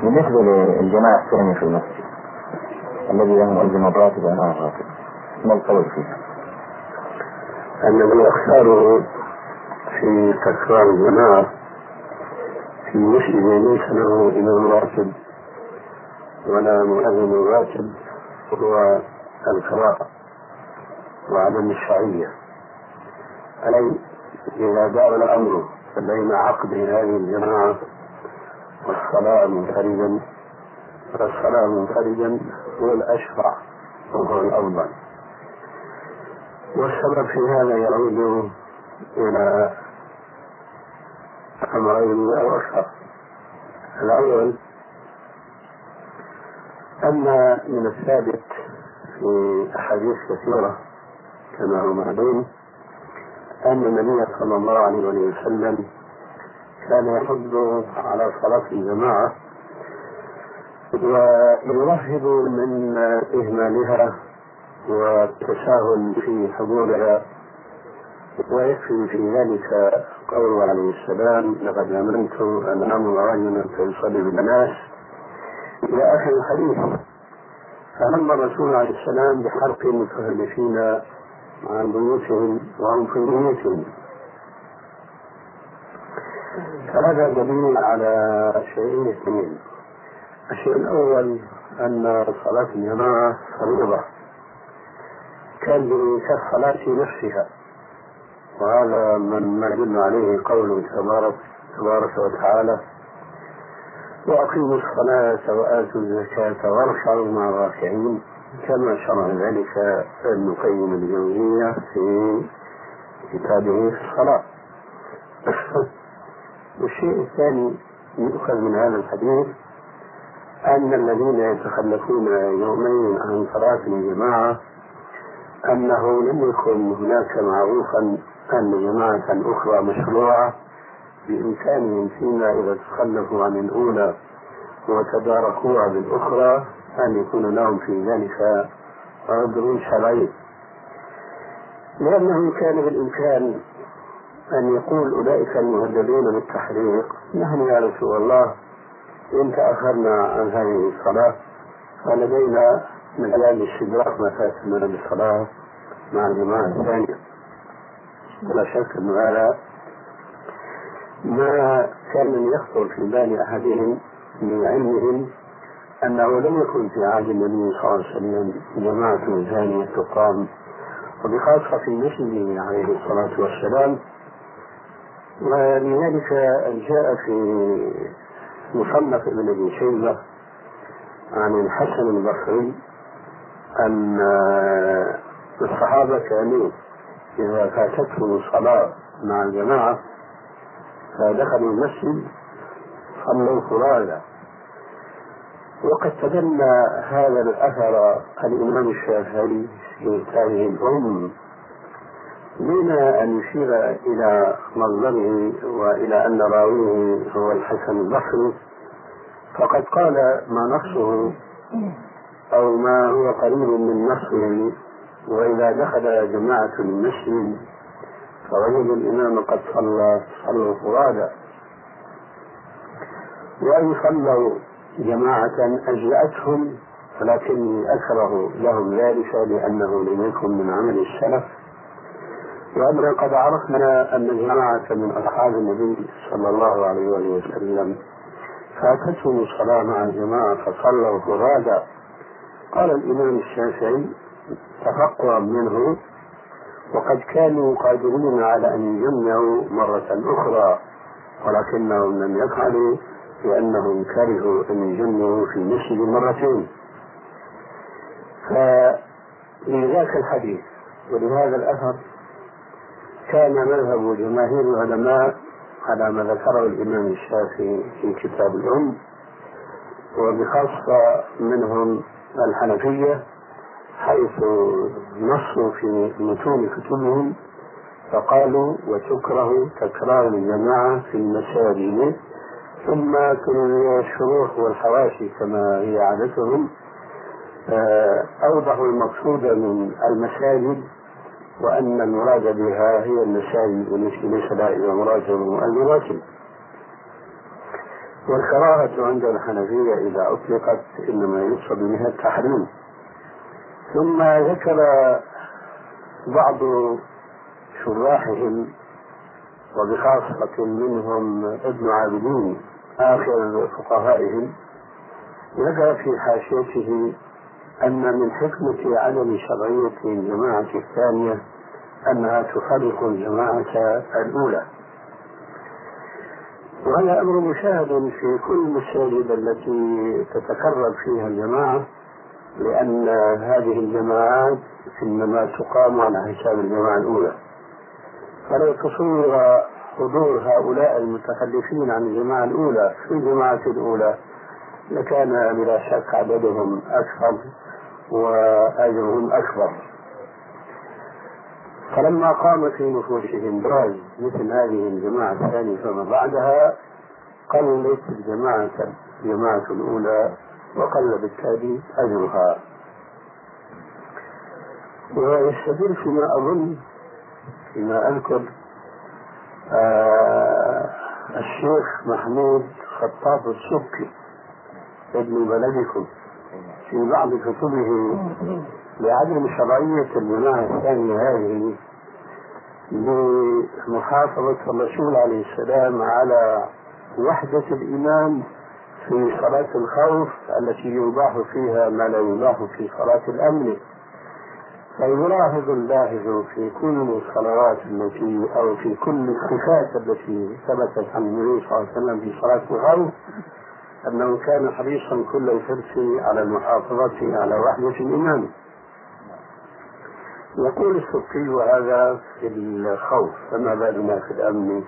بالنسبة للجماعة الثانية في المسجد الذي لهم أنظمة راتبة أو راتبة ما القول فيها؟ الذي أختاره في تكرار الجماعة في مسجد ليس له إمام راتب ولا مؤذن راتب هو القراءة وعدم الشرعية أي إذا دار الأمر بين عقد هذه الجماعة والصلاة منفردا فالصلاة منفردا هو الأشرع وهو الأفضل. والسبب في هذا يعود إلى أمرين أو أكثر. الأول أن من الثابت في أحاديث كثيرة كما هو معلوم أن النبي صلى الله عليه وسلم كان يحض على صلاة الجماعة ويرهب من إهمالها والتساهل في حضورها ويكفي في ذلك قوله عليه السلام لقد امنت أن أمر رجلا فيصلي بالناس. إلى آخر الحديث فهم الرسول عليه السلام بحرق المتخلفين عن بيوتهم وهم في بيوتهم فهذا دليل على شيئين اثنين. الشيء الأول أن صلاة الجماعة فريضة. كان كالصلاة نفسها. وهذا من ما يدل عليه قوله تبارك تبارك وتعالى. وأقيموا الصلاة وآتوا الزكاة واركعوا مع الراكعين كما شرع ذلك ابن القيم الجوزية في كتابه في الصلاة. *laughs* والشيء الثاني يؤخذ من هذا الحديث أن الذين يتخلفون يومين عن صلاة الجماعة أنه لم يكن هناك معروفا أن جماعة أخرى مشروعة بإمكانهم فيما إذا تخلفوا عن الأولى وتداركوها بالأخرى أن يكون لهم في ذلك عذر شرعي. لأنه كان بالإمكان أن يقول أولئك المهددون بالتحريق نحن يا رسول الله إن تأخرنا عن هذه الصلاة فلدينا من أيام الشجرات ما فاتنا بالصلاة مع الجماعة الثانية. ولا شك أن هذا ما كان يخطر في بال أحدهم لعلمهم أنه لم يكن في عهد النبي صلى الله عليه وسلم جماعة ثانية تقام وبخاصة في مسجده عليه الصلاة والسلام. ولذلك جاء في مصنف ابن أبي شيبة عن الحسن البصري أن الصحابة كانوا إذا فاتتهم الصلاة مع الجماعة فدخلوا المسجد صلوا فرادا وقد تبنى هذا الأثر الإمام الشافعي في كتابه الأم. دون أن يشير إلى مصدره وإلى أن راويه هو الحسن البصري فقد قال ما نصه أو ما هو قريب من نصه وإذا دخل جماعة المسجد فوجدوا الإمام قد صلى صلوا فرادا وأن صلوا جماعة أجزأتهم ولكني أكره لهم ذلك لأنه لم يكن من عمل السلف. وأمرا قد عرفنا أن جماعة من أصحاب النبي صلى الله عليه وسلم فاتتهم الصلاة مع الجماعة فصلوا فرادا قال الإمام الشافعي تفقها منه وقد كانوا قادرين على أن يجمعوا مرة أخرى ولكنهم لم يفعلوا لأنهم كرهوا أن يجمعوا في المسجد مرتين. فلذاك الحديث ولهذا الأثر كان مذهب جماهير العلماء على ما ذكره الإمام الشافعي في كتاب الأم وبخاصة منهم الحنفية حيث نصوا في متون كتبهم فقالوا وتكره تكرار الجماعة في المساجد. ثم في الشروح والحواشي كما هي عادتهم آه، أوضحوا المقصود من المساجد وأن المراد بها هي المساجد والتي ليس لها إلا مراد المؤذنات والكراهة عند الحنفية إذا أطلقت إنما يقصد بها التحريم. ثم ذكر بعض شراحهم وبخاصة منهم ابن عابدين. آخر فقهائهم ذكر في حاشيته أن من حكمة عدم شرعية الجماعة الثانية أنها تفرق الجماعة الأولى. وهذا أمر مشاهد في كل المساجد التي تتكرر فيها الجماعة لأن هذه الجماعات إنما تقام على حساب الجماعة الأولى. فلو تصور حضور هؤلاء المتخلفين عن الجماعة الأولى في الجماعة الأولى لكان بلا شك عددهم أكثر وأجرهم أكبر. فلما قام في نفوسهم راي مثل هذه الجماعة الثانية فما بعدها قلت الجماعة الجماعة الأولى وقل بالتالي أجرها. ويستدل فيما أظن فيما أذكر الشيخ محمود خطاب السبكي ابن بلدكم في بعض كتبه لعدم شرعية الجماعة الثانية هذه بمحافظة الرسول عليه السلام على وحدة الإمام في صلاة الخوف التي يباح فيها ما لا يباح في صلاة الأمن. فيلاحظ اللاحظ في كل الصلوات التي أو في كل الصفات التي ثبتت عن النبي صلى الله عليه وسلم في صلاة الخوف أنه كان حريصا كل الحرص على المحافظة على وحدة الإمام يقول السبكي وهذا في الخوف فما بالنا في الأمن؟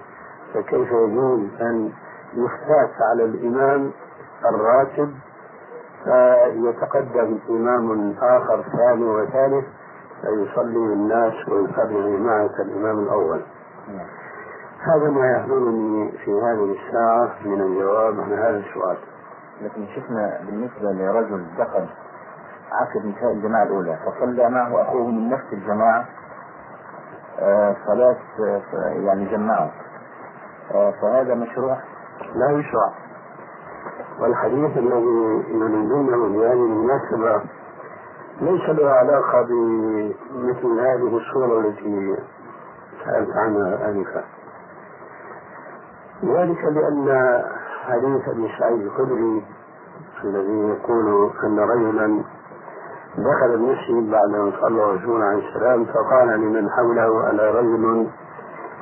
فكيف يجوز أن يفتات على الإمام الراتب؟ فيتقدم إمام آخر ثاني وثالث فيصلي بالناس ويصلي جماعة الإمام الأول. هذا ما يحضرني في هذه الساعة من الجواب عن هذا السؤال. لكن شفنا بالنسبة لرجل دخل عقد نساء الجماعة الأولى فصلى معه أخوه من نفس الجماعة آه، صلاة آه، يعني جمعه. آه، فهذا مشروع؟ لا يشرع والحديث الذي يريدونه بهذه المناسبة ليس له علاقة بمثل هذه الصورة التي سألت عنها آنفا. ذلك لأن حديث أبي سعيد الخدري الذي يقول أن رجلا دخل المسجد بعد أن صلى الرسول عليه السلام فقال لمن حوله ألا رجل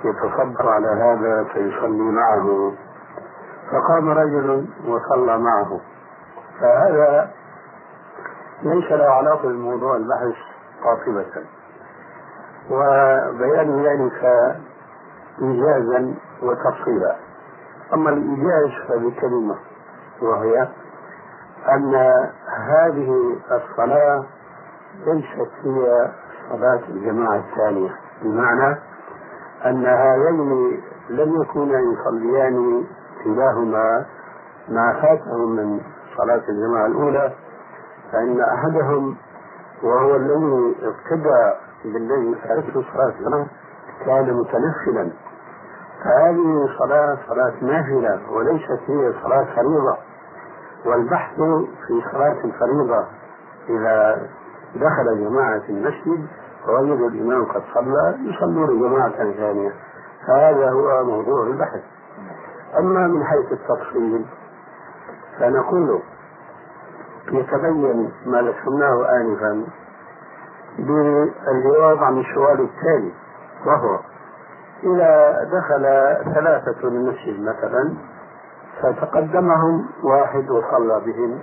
يتصبر على هذا فيصلي معه. فقام رجل وصلى معه. فهذا ليس له علاقة بموضوع البحث قاطبة. وبيان ذلك إيجازا وتفصيلا. أما الإيجاز فبكلمة وهي أن هذه الصلاة ليست هي صلاة الجماعة الثانية. بمعنى أن هذين لم يكونا يصليان كلاهما ما فاتهم من صلاة الجماعة الأولى فإن أحدهم وهو الذي ابتدى بالذي فاتته صلاة كان متنفلا. فهذه صلاة صلاة نافلة وليست هي صلاة فريضة. والبحث في صلاة الفريضة إذا دخل جماعة المسجد ووجدوا الإمام قد صلى يصلون جماعة ثانية. هذا هو موضوع البحث. أما من حيث التفصيل فنقول يتبين ما ذكرناه آنفا بالجواب عن السؤال التالي وهو إذا دخل ثلاثة المسجد مثلا فتقدمهم واحد وصلى بهم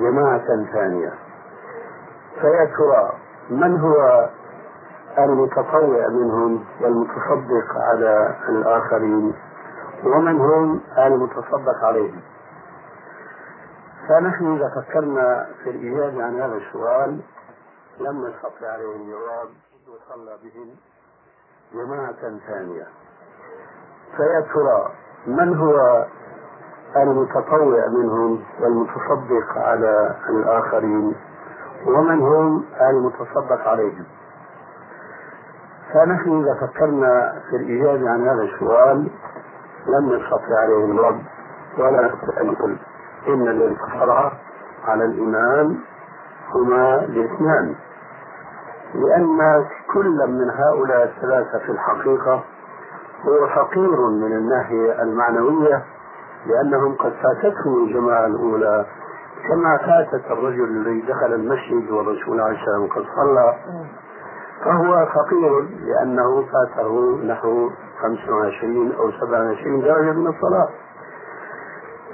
جماعة ثانية. فيا ترى من هو المتطوع منهم والمتصدق على الآخرين ومن هم المتصدق عليهم. فنحن إذا فكرنا في الإجابة عن هذا السؤال لم نستطع عليه الجواب وصلى بهم جماعة ثانية. فيا ترى من هو المتطوع منهم والمتصدق على الآخرين؟ ومن هم المتصدق عليهم؟ فنحن إذا فكرنا في الإجابة عن هذا السؤال لم نستطع عليه الرد ولا نستطيع أن نقول. إن كفر على الإمام هما الاثنان. لأن كل من هؤلاء الثلاثة في الحقيقة هو فقير من الناحية المعنوية لأنهم قد فاتتهم الجماعة الأولى. كما فاتت الرجل الذي دخل المسجد والرسول عليه السلام قد صلى فهو فقير لأنه فاته نحو 25 أو 27 درجة من الصلاة.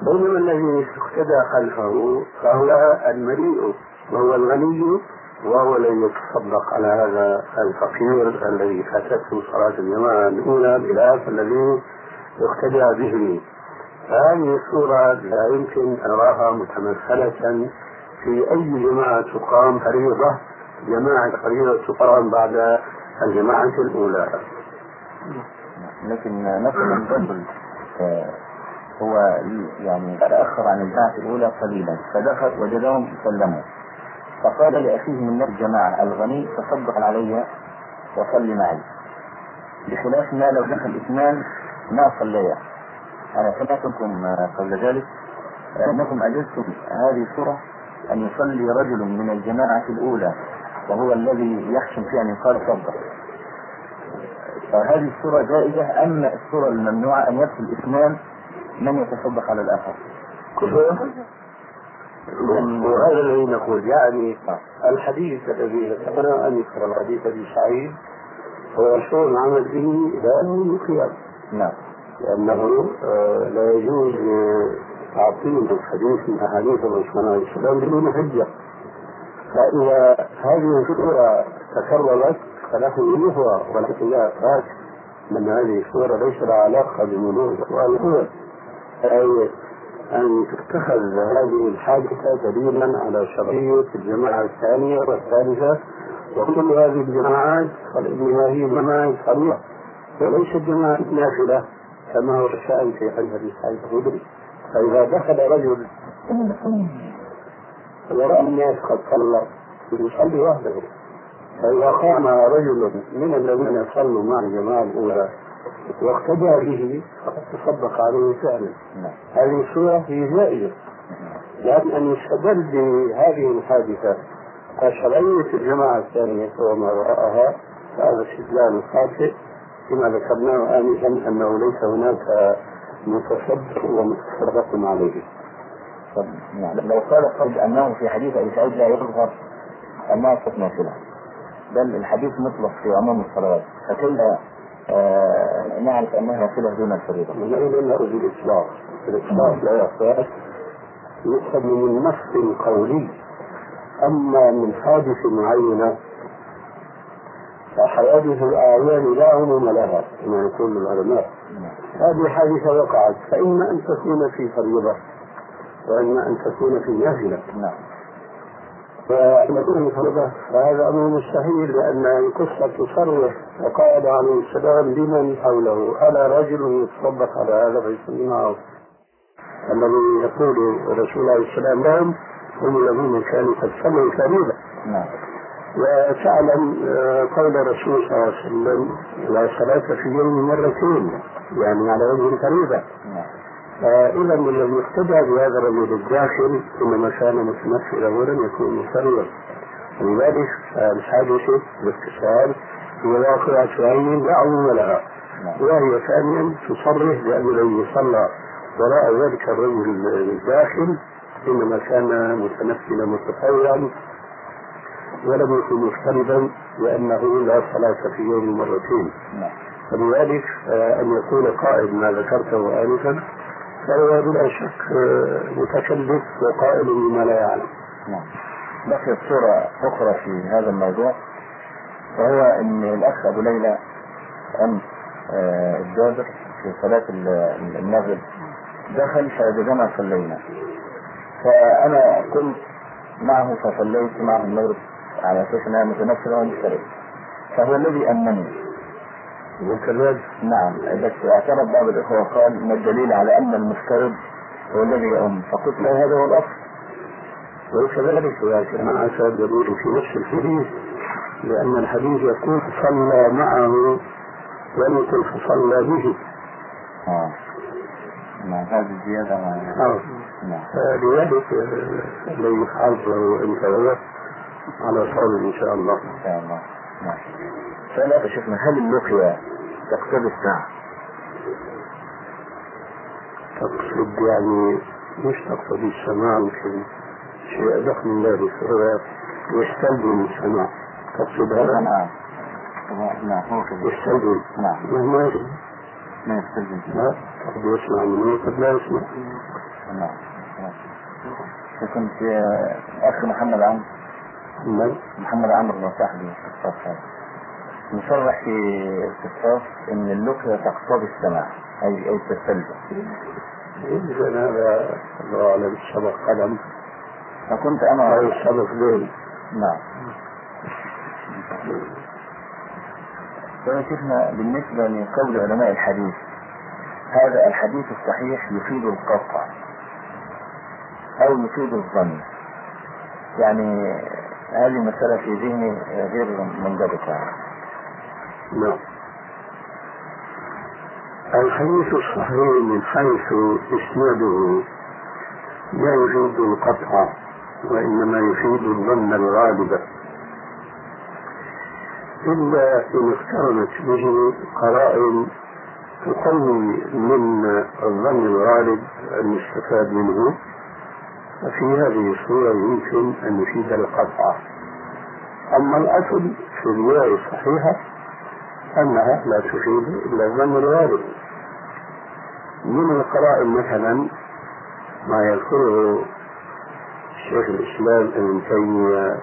بينما الذي اقتدى خلفه فهو المليء وهو الغني وهو الذي يتصدق على هذا الفقير الذي فاتته صلاة الجماعة الأولى بخلاف الذي يقتدى به. فهذه الصورة لا يمكن أن أراها متمثلة في أي جماعة تقام فريضة جماعة فريضة تقام بعد الجماعة الأولى. لكن رجل هو يعني تأخر عن البعث الأولى قليلا فدخل وجدهم سلموا. فقال لأخيه من الجماعة الغني تصدق علي وصل معي. بخلاف ما لو دخل اثنان ما صليا. أنا سمعتكم قبل ذلك أنكم أجزتم هذه الصورة أن يصلي رجل من الجماعة الأولى وهو الذي يحسن في أن يقال صدق. فهذه الصورة جائزة أما الصورة الممنوعة أن يدخل اثنان من يتصدق على الآخر. وهذا الذي نقول يعني الحديث الذي ذكرنا أن يذكر الحديث أبي سعيد هو مشروع العمل به لا أنه القيام نعم. لأنه آه، لا يجوز تعطيل الحديث من أحاديث الرسول عليه السلام بدون حجة. فإذا هذه الصورة تكررت فله وجوهها ولكن لا من هذه الصورة ليس لها علاقة بموضوع الأول أي أن تتخذ هذه الحادثة دليلا على شرعية الجماعة الثانية والثالثة وكل هذه الجماعات قد إنما هي جماعات صغيرة وليست جماعة نافلة كما هو الشأن في حديث أبي سعيد الخدري فإذا دخل رجل ورأى الناس قد صلى يصلي وحده. فإذا قام رجل من الذين صلوا مع الجماعة الأولى واقتدى به فقد تصدق عليه فعلا. نعم. هذه الصورة هي جائزة. لكن أن يستدل بهذه الحادثة. كشرعية الجماعة الثانية وما وراءها فهذا استدلال خاطئ كما ذكرناه آنفا أنه ليس هناك متصدق ومتصدق عليه. نعم. لو قال قد أنه في حديث أبي سعيد لا يظهر انها صوت نافله بل الحديث مطلق في عموم الصلوات. فكيف نعرف أنها نافله دون الفريضه؟ أين إلا الإطلاق الإطلاق لا يصح يؤخذ من نص قولي. أما من حادث معينة فحوادث الأعيان لا عموم لها كما يقول العلماء. هذه حادثة وقعت فإما أن تكون في فريضة وإما أن تكون في نافلة نعم. تكون فريضة فهذا أمر مستحيل لأن القصة تصرح وقال عليه السلام لمن حوله. ألا رجل يتصدق على هذا فيصلي معه الذي يقول الرسول عليه السلام لهم هم الذين كانوا قد صلوا فريضة نعم. وتعلم آه، قول الرسول صلى الله عليه وسلم لا صلاة في يوم مرتين. يعني على وجه الفريضة. نعم. فإذا الذي اقتدى بهذا الرجل الداخل إنما كان متمثلا ولم يكن مفردا ولذلك الحادثة باختصار هي واقعة عين لا عموم لها. نعم وهي ثانيا تصرح بأن الذي صلى وراء ذلك الرجل الداخل إنما كان متنفلا متطوعا ولم يكن مفترضا لأنه لا صلاة في يوم مرتين. نعم. فلذلك آه، أن يقول قائل ما ذكرته آنفا فهو بلا شك متكلف وقائل بما لا يعلم. نعم. بقيت صورة أخرى في هذا الموضوع وهو أن الأخ أبو ليلى أمس آه، الجابر في صلاة ال- المغرب دخل فوجدنا صلينا. فأنا كنت معه فصليت معه المغرب على أساس أنها متنفرة ومشترك فهو الذي أمني. وكذلك نعم. بس اعترض بعض الإخوة وقال ما الدليل على أن المفترض هو الذي يؤم فقلت له هذا هو الأصل. وكذلك لكن مع دليل في نفس الحديث لأن الحديث يقول صلى معه ولم يقل فصلى به. آه. نعم. هذه الزيادة ما آه. نعم. فلذلك آه، الذي يحاول أن يتغير على صوم إن شاء الله. إن شاء الله. نعم. سؤال شيخنا هل اللقيا تقتضي الساعة؟ تقصد يعني مش تقصد السماع يمكن شيء أدق من هو يستلزم السماع. تقصد هذا؟ نعم نعم كذا يستلزم نعم مهما يكن. ما يستلزم لا قد يسمع منه قد لا يسمع. نعم نعم. كنت أخ محمد عمرو. نعم. محمد عمرو صاحبي في الصف هذا مصرح في القصاص إن اللقيا تقتضي السماع اي اي تستلزم إذا هذا الله أعلم سبق قدم فكنت أنا سبق ذيل نعم. فيا شيخنا بالنسبة لقول علماء الحديث هذا الحديث الصحيح يفيد القطع أو يفيد الظن. يعني هذه مسألة في ذهني غير منضبطة. نعم. الحديث الصحيح من حيث إسناده لا يفيد القطع وإنما يفيد الظن الغالب. إلا إن اقترنت به قرائن تقوي من الظن الغالب المستفاد منه ففي هذه الصورة يمكن أن يفيد القطع. أما الأصل في الرواية الصحيحة أنها لا تفيد إلا الظن الغالب. من القرائن مثلا ما يذكره شيخ الإسلام ابن تيمية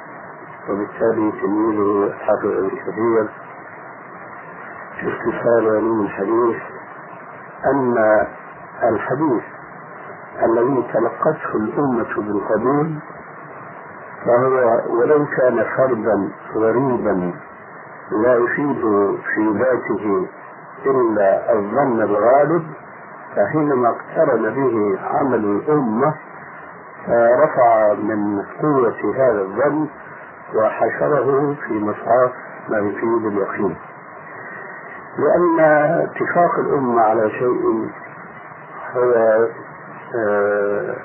وبالتالي تلميذه حافظ ابن كثير في اختصار علوم الحديث أن الحديث الذي تلقته الأمة بالقبول فهو ولو كان فردا غريبا لا يفيد في ذاته إلا الظن الغالب فحينما اقترن به عمل الأمة فرفع من قوة هذا الظن وحشره في مصاف ما يفيد اليقين. لأن اتفاق الأمة على شيء هو آه،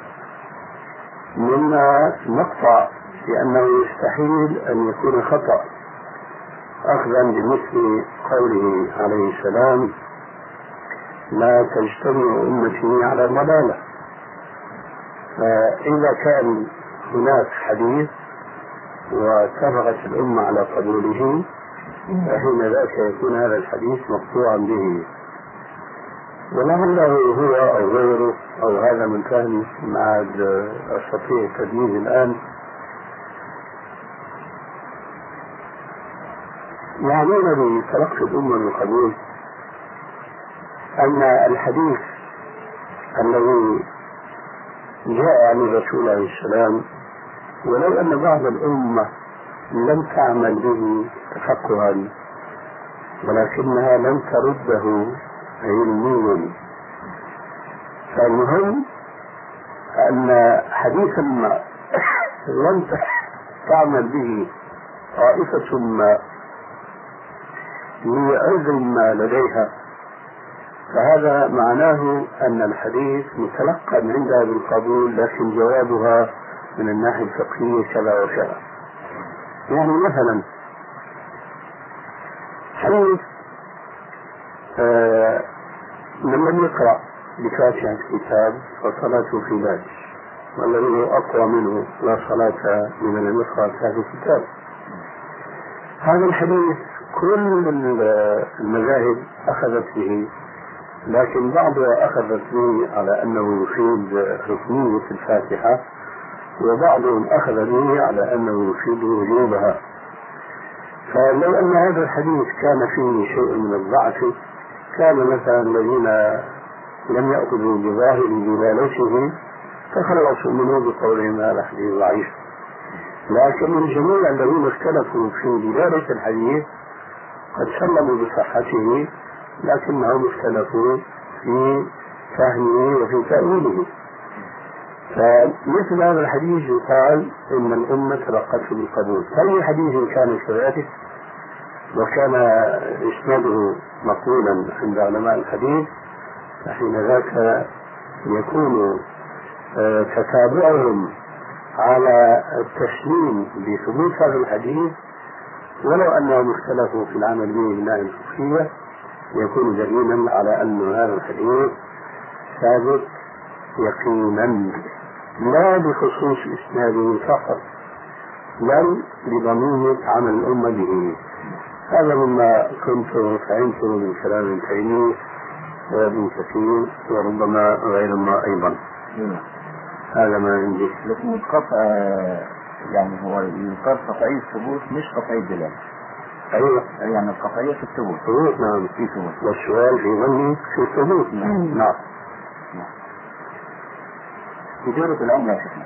مما نقطع لأنه يستحيل أن يكون خطأ. أخذا بمثل قوله عليه السلام لا تجتمع أمتي على ضلالة. فإذا كان هناك حديث واتفقت الأمة على قبوله فحين ذاك يكون هذا الحديث مقطوعا به. ولعله هو أو غيره أو هذا من فهمي ما أستطيع التمييز الآن. يعنون بتلقي الأمة بالقبول أن الحديث الذي جاء عن الرسول عليه السلام ولو أن بعض الأمة لم تعمل به تفقها ولكنها لم ترده علميا. فالمهم أن حديثا ما *coughs* لم تعمل به طائفة ما لعذر ما لديها. فهذا معناه أن الحديث متلقى عندها بالقبول لكن جوابها من الناحية الفقهية كذا وكذا. يعني مثلا حديث آه من لم يقرأ بفاتحة الكتاب فصلاته في ذلك والذي هو أقوى منه لا صلاة لمن لم يقرأ بفاتحة الكتاب. هذا الحديث كل المذاهب أخذت به لكن بعضها أخذت به على أنه يفيد ركنية الفاتحة وبعضهم أخذ به على أنه يفيد وجوبها. فلو أن هذا الحديث كان فيه شيء من الضعف كان مثلا الذين لم يأخذوا بظاهر دلالته تخلصوا منه بقولهم هذا حديث ضعيف. لكن من جميع الذين اختلفوا في دلالة الحديث قد سلموا بصحته لكنهم اختلفوا في فهمه وفي تأويله. فمثل هذا الحديث يقال إن الأمة تلقته بالقبول. أي حديث كان كذلك وكان إسناده مقولا عند علماء الحديث فحين ذاك يكون آه، تتابعهم على التسليم بثبوت هذا الحديث ولو أنهم اختلفوا في العمل به من الناحيه الفقهيه يكون دليلا على أن هذا الحديث ثابت يقينا لا بخصوص إسناده فقط بل بضمير عمل الأمة به. هذا مما كنت فهمته من كلام ابن تيميه وابن كثير وربما غيرهما أيضا. هذا ما عندي. لكن القطع يعني هو يقال قطعي الثبوت مش قطعي الدلالة أيوه يعني القطعية في الثبوت. ثبوت نعم. في ثبوت. والسؤال في ظني في الثبوت. نعم. نعم. تجارة العملة يا شيخنا.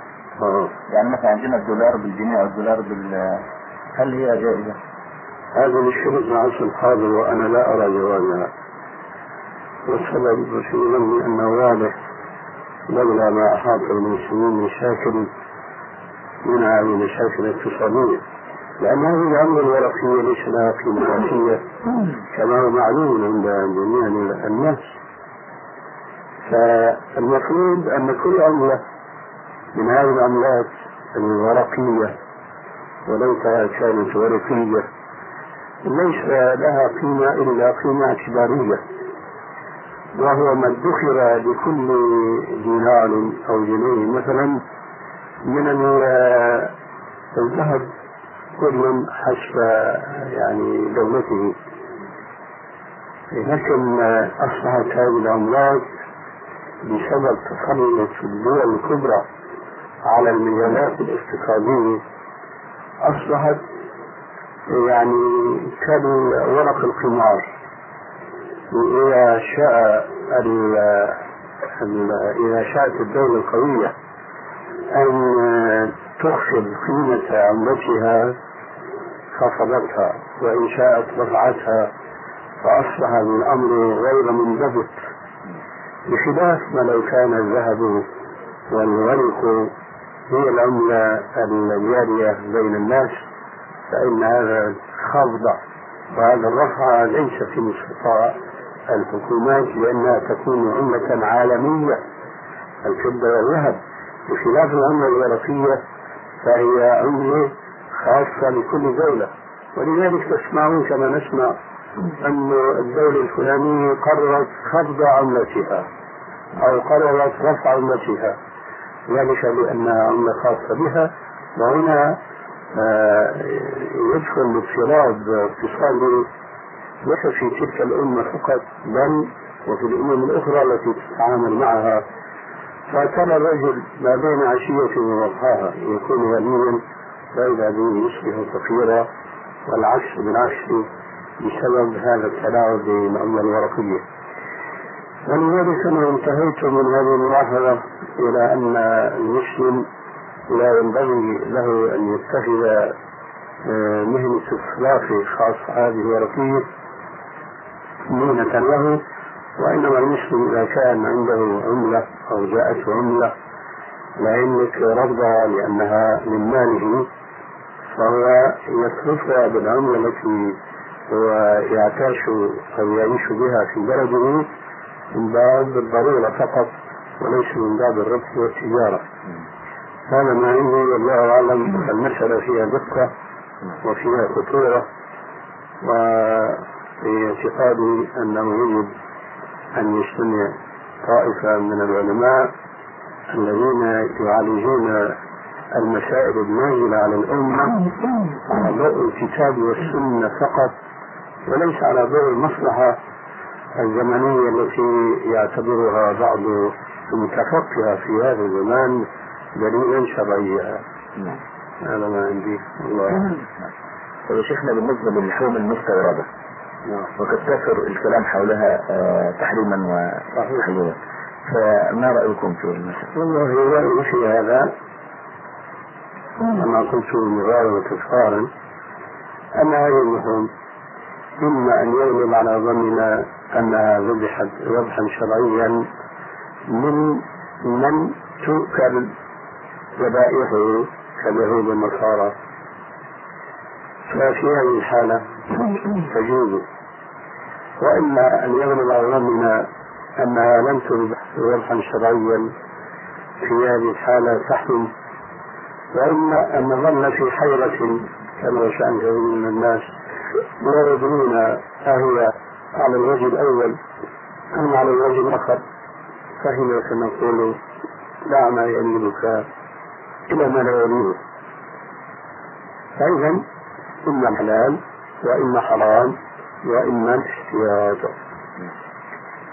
يعني مثلا عندنا الدولار بالجنيه أو الدولار بال هل هي جائزة؟ هذا الشروط العصر الحاضر وأنا لا أرى جوازها. والسبب في ظني أنه واضح لولا ما أحاط المسلمين من مشاكل من مشاكل اقتصاديه لأن هذه العمله الورقيه ليس لها قيمه ذاتيه كما هو معلوم عند جميع الناس. فالمفروض أن كل عمله من هذه العملات الورقيه وليس كانت ورقيه ليس لها قيمة إلا قيمة اعتبارية. وهو ما ادخر لكل دينار أو جنيه مثلا من ال- الذهب كل حسب يعني دولته لكن أصبحت هذه العملات بسبب تسلط الدول الكبرى على الميزانات الاقتصاديه أصبحت يعني كالورق القمار. إذا شاء إذا شاءت الدولة القوية أن تخفض قيمة عملتها خفضتها وإن شاءت رفعتها فأصبح الأمر غير منضبط. بخلاف ما لو كان الذهب والورق هي العملة الجارية بين الناس فإن هذا خفض وهذا الرفع ليس في استطاع الحكومات لأنها تكون عملة عالمية. الفضة والذهب بخلاف العملة الورقية فهي عملة خاصة لكل دولة. ولذلك تسمعون كما نسمع أن الدولة الفلانية قررت خفض عملتها أو قررت رفع عملتها. ذلك لأنها عملة خاصة بها. وهنا آه، يدخل الاضطراب اقتصادي ليس في تلك الأمة فقط بل وفي الأمم الأخرى التي تتعامل معها فترى الرجل ما بين عشية وضحاها يكون غنيا فإذا به يصبح فقيرا والعكس بالعكس بسبب هذا التلاعب بالعملة الورقية. ولذلك أنا انتهيت من هذه الملاحظة إلى أن المسلم لا ينبغي له أن يتخذ آه، مهنة الصلاة خاص هذه الورقية مهنة له. وإنما المسلم إذا كان عنده عملة أو جاءته عملة لا يملك رفضها لأنها من ماله فهو يصرفها بالعملة التي هو يعتاش أو يعيش بها في بلده من باب الضرورة فقط وليس من باب الربح والتجارة. هذا ما عندي والله أعلم المسألة فيها دقة وفيها خطورة وفي اعتقادي أنه يجب أن يجتمع طائفة من العلماء الذين يعالجون المسائل النازلة على الأمة على ضوء الكتاب والسنة فقط وليس على ضوء المصلحة الزمنية التي يعتبرها بعض المتفقهة في هذا الزمان دليلا شرعيا. نعم. هذا ما عندي. الله. طيب شيخنا بالنسبة للحوم المستوردة نعم. وقد كثر الكلام حولها آه، تحريما وتحليلا. فما رأيكم في المسألة؟ والله رأيي في هذا؟ كما قلت مرارا وتكرارا أن هذه اللحوم إما أن يغلب على ظننا أنها ذبحت ذبحا شرعيا من من تؤكل ذبائحه كاليهود والنصارى. ففي هذه الحالة تجوز وإما أن يغلب على ظننا أنها لم تذبح ذبحا شرعيا في هذه الحالة تحرم وإما أن نظل في حيرة كما شأن كثير من الناس لا يدرون أهي على الوجه الأول أم على الوجه الآخر. فهنا سنقول دع ما يميلك إلى ما لا يميلك فإذا إما حلال وإما حرام وإما الاحتياط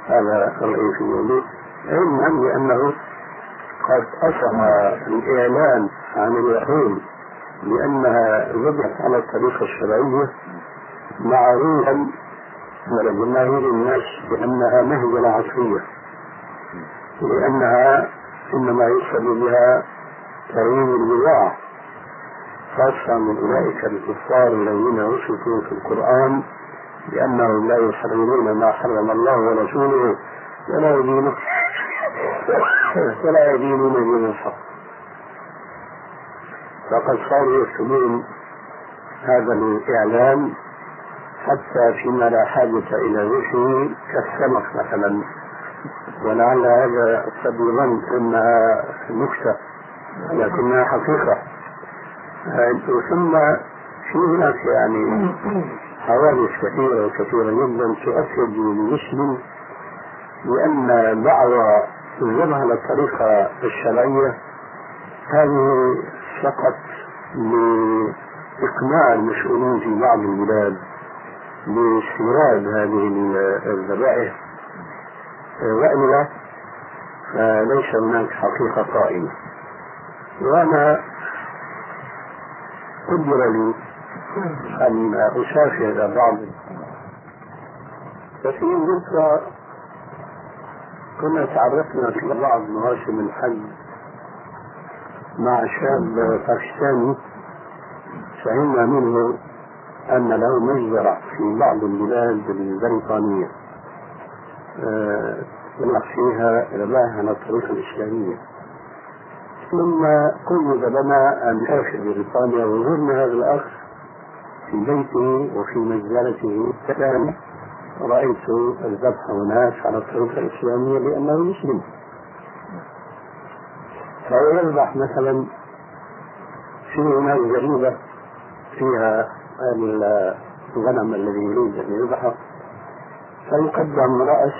هذا في ذلك علما بأنه قد أصبح الإعلان عن اليهود لأنها ذبحت على الطريقة الشرعية معروفا ولجماهير الناس بأنها مهزلة عصرية لأنها إنما يقصد بها تغيير البضاعة. خاصة من أولئك الكفار الذين وصفوا في القرآن بأنهم لا يحرمون ما حرم الله ورسوله ولا يدينون ولا يدينون دين الحق. فقد صاروا يكتبون هذا الإعلان حتى فيما لا حاجة إلى ذكره كالسمك مثلا. ولعل هذا قد يظن أنها نكتة لكنها حقيقة. ثم في هناك يعني؟ حوادث كثيرة وكثيرة جدا تؤكد للمسلم بأن الذبح على الطريقة الشرعية هذه فقط لإقناع المسؤولين في بعض البلاد باستيراد هذه الذبائح. وإلا فليس هناك حقيقة قائمة. وأنا قدر لي أن أسافر بعض ففي إنجلترا كنا تعرفنا في بعض مواسم الحج مع شاب باكستاني فهمنا منه أن له مجزرة في بعض البلاد البريطانية يطلق فيها رباها الطريقة الإسلامية. لما قيد لنا أن نسافر بريطانيا وزرنا هذا الأخ في بيته وفي مجزرته الثاني رأيت الذبح هناك على الطريقة الإسلامية لأنه مسلم. فهو يذبح مثلا في هناك جريدة فيها الغنم الذي يريد أن يذبحه. فيقدم رأس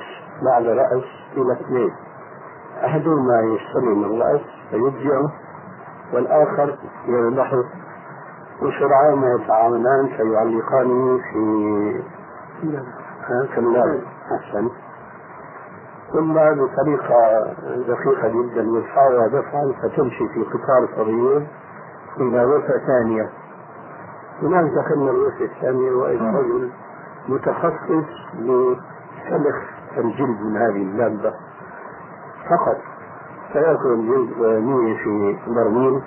بعد رأس إلى اثنين. أحدهما يستلم الرأس فيبدعه والآخر يذبحه وسرعان ما يتعاونان فيعلقانه في كلاب أحسن. ثم بطريقة دقيقة جدا يدفعها دفعا فتمشي في قطار صغير إلى غرفة ثانية. هناك دخلنا الغرفة الثانية وإذا رجل متخصص لسلخ الجلد من هذه اللابة فقط. فيأكل الجلد ويرميه في برميل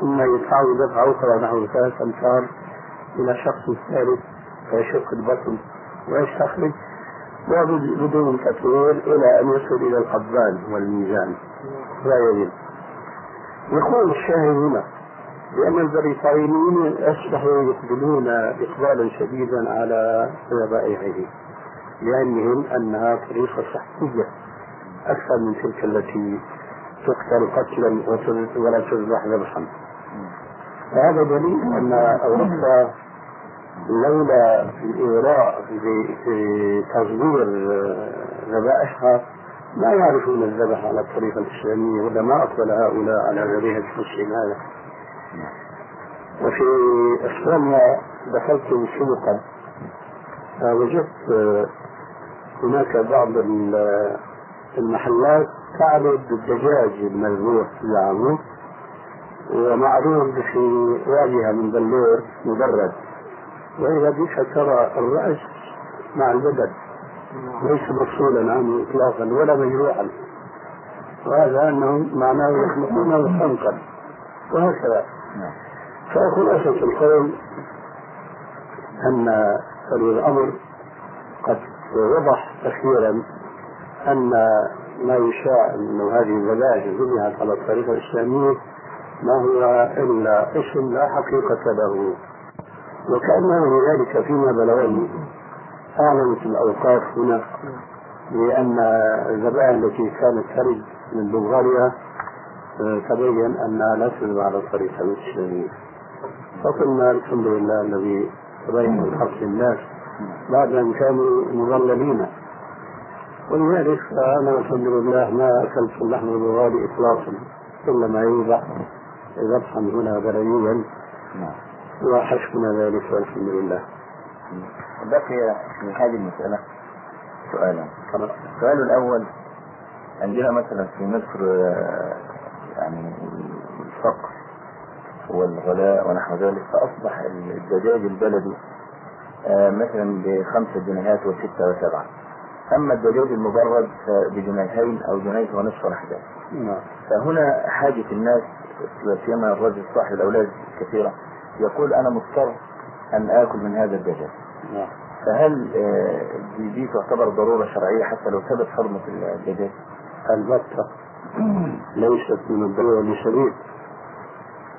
ثم يدفعه دفعة أخرى نحو ثلاث أمتار إلى شخص ثالث فيشق البطن ويستخرج وبدون تطوير إلى أن يصل إلى القبان والميزان. لا يزيد. يقول الشاهد هنا لأن البريطانيين أصبحوا يقبلون إقبالا شديدا على ذبائحه لأنهم أنها طريقة صحية أكثر من تلك التي تقتل قتلا ولا تذبح ذبحا. فهذا دليل أن أوروبا لولا الإغراء بتصدير ذبائحها ما يعرفون الذبح على الطريقة الإسلامية ولا ما أقبل هؤلاء على ذبيحة المسلم هذا. وفي إسبانيا دخلت سوقا فوجدت هناك بعض المحلات تعرض الدجاج المذبوح زعموا ومعروض في واجهه من بلور مبرد. وإذا بك ترى الرأس مع البدن ليس مفصولا عنه اطلاقا ولا مجروحا. وهذا أنه معناه يخلقونه خنقا وهكذا. فخلاصة القول أن الأمر قد وضح أخيرا أن ما يشاع أن هذه الذبائح ذبحت على الطريقة الإسلامية ما هو إلا اسم لا حقيقة له. وكأنه لذلك فيما بلغني أعلنت الأوقاف هنا بأن الذبائح التي كانت ترد من بلغاريا تبين أنها لا تذبح على الطريقة الإسلامية فقلنا الحمد لله الذي تبين الحق للناس بعد أن كانوا مضللين ولذلك فانا الحمد لله ما اكلت اللحم البغالي اطلاقا إلا ما يوضع ذبحا هنا بلديا وحسبنا ذلك والحمد لله. بقي في هذه المسألة سؤالا السؤال الأول عندنا مثلا في مصر يعني الفقر والغلاء ونحو ذلك فأصبح الدجاج البلدي آه، مثلا بخمسة جنيهات وستة وسبعة. أما الدجاج المبرد بجنيهين أو جنيه ونصف ذلك نعم. فهنا حاجة الناس سيما الرجل صاحب الأولاد كثيرة يقول أنا مضطر أن آكل من هذا الدجاج نعم. فهل آه، دي تعتبر ضرورة شرعية حتى لو ثبت حرمة الدجاج؟ البتة *clears throat* ليست من الضرورة لشديد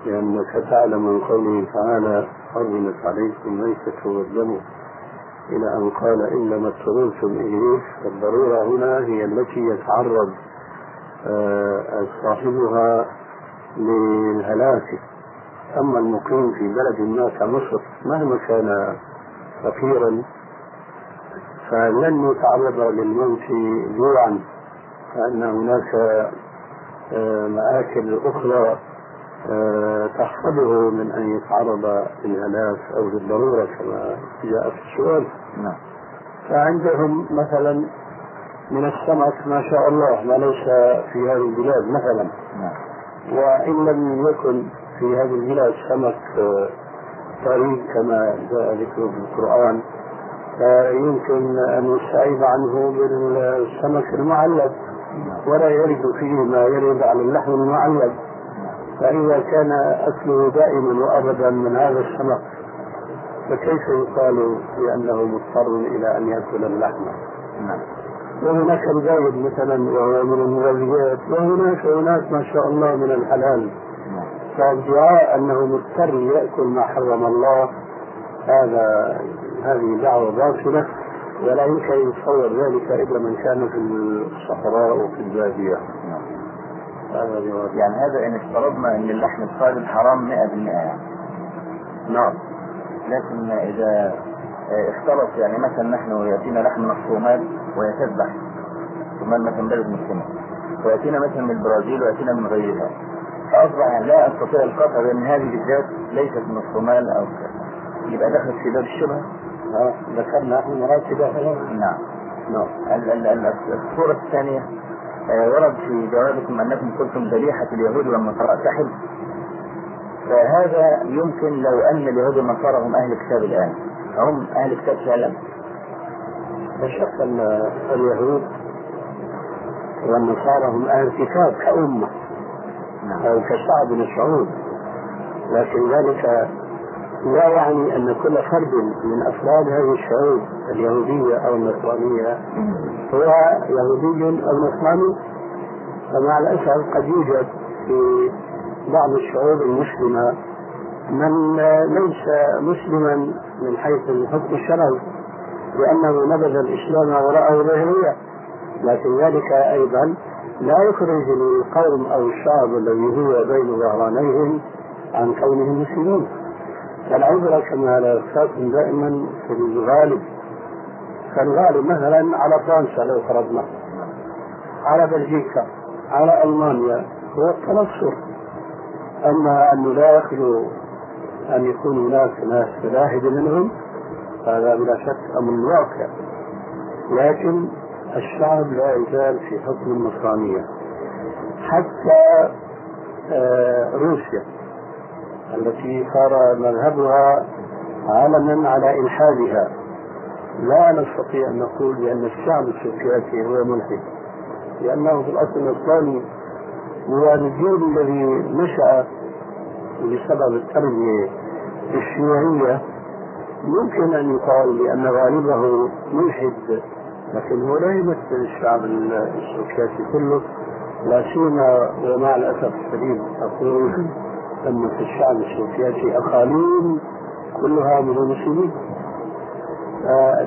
لأنك تعلم من قوله تعالى حرمت عليكم الميتة والدم إلى أن قال إنما اضطررتم إليه فالضرورة هنا هي التي يتعرض آه، صاحبها للهلاك. أما المقيم في بلد ما كمصر مهما كان فقيرا فلن يتعرض للموت جوعا فإن هناك آه، مآكل أخرى تحفظه من أن يتعرض للهلاك أو للضرورة كما جاء في السؤال نعم فعندهم مثلا من السمك ما شاء الله ما ليس في هذه البلاد مثلا نعم. وإن لم يكن في هذه البلاد سمك آه، طريق كما جاء ذكره في القرآن فيمكن أن يستعيد عنه بالسمك المعلب. ولا يرد فيه ما يرد على اللحم المعلب فإذا كان أكله دائما وأبدا من هذا السمك فكيف يقال بأنه مضطر إلى أن يأكل اللحم؟ نعم. وهناك الزايد مثلا وهو من المغذيات وهناك أناس ما شاء الله من الحلال فالدعاء أنه مضطر يأكل ما حرم الله هذا هذه دعوة باطلة ولا يمكن أن يتصور ذلك إلا من كان في الصحراء وفي البادية يعني هذا إن افترضنا أن اللحم الصادم حرام 100% يعني نعم. لكن إذا اختلط يعني مثلا نحن يأتينا لحم من الصومال وهي تذبح الصومال مثلا بلد مسلمة ويأتينا مثلا من البرازيل ويأتينا من غيرها فأصبح يعني لا أستطيع القطع بأن هذه بالذات ليست من الصومال أو يبقى دخلت في باب الشبهة؟ ذكرنا إحنا مراتب نعم. نعم. الصورة الثانية آه، ورد في جوابكم أنكم قلتم ذبيحة اليهود والنصارى. تحل فهذا يمكن لو أن اليهود والنصارى هم أهل الكتاب الآن. هم أهل الكتاب فعلا. لا شك أن اليهود والنصارى هم أهل الكتاب كأمة نعم. أو كشعب من الشعوب. لكن ذلك لا يعني أن كل فرد من أفراد هذه الشعوب اليهودية أو النصرانية هو يهودي أو نصراني؟ فمع الأسف قد يوجد في بعض الشعوب المسلمة من ليس مسلما من حيث الحكم الشرعي لأنه نبذ الإسلام وراءه ظاهرية لكن ذلك أيضا لا يخرج القوم أو الشعب الذي هو بين ظهرانيهم عن كونهم مسلمين. العبرة كما لا يخفاكم دائما في الغالب. فالغالب مثلا على فرنسا لو فرضنا. على بلجيكا على ألمانيا هو التنصر. أما أنه لا يخلو أن يكون هناك ناس ملاحدة منهم هذا بلا شك أمر واقع. لكن الشعب لا يزال في حكم النصرانية. حتى آه روسيا. التي صار مذهبها علما على إلحادها. لا نستطيع أن نقول بأن الشعب السوفيتي هو ملحد لأنه في الأصل النصراني هو الجيل الذي نشأ بسبب التربية الشيوعية. يمكن أن يقال بأن غالبه ملحد لكن هو لا يمثل الشعب السوفيتي كله لا سيما ومع الأسف الشديد أقول. أن في الشعب السوفيتي أقاليم كلها من المسلمين.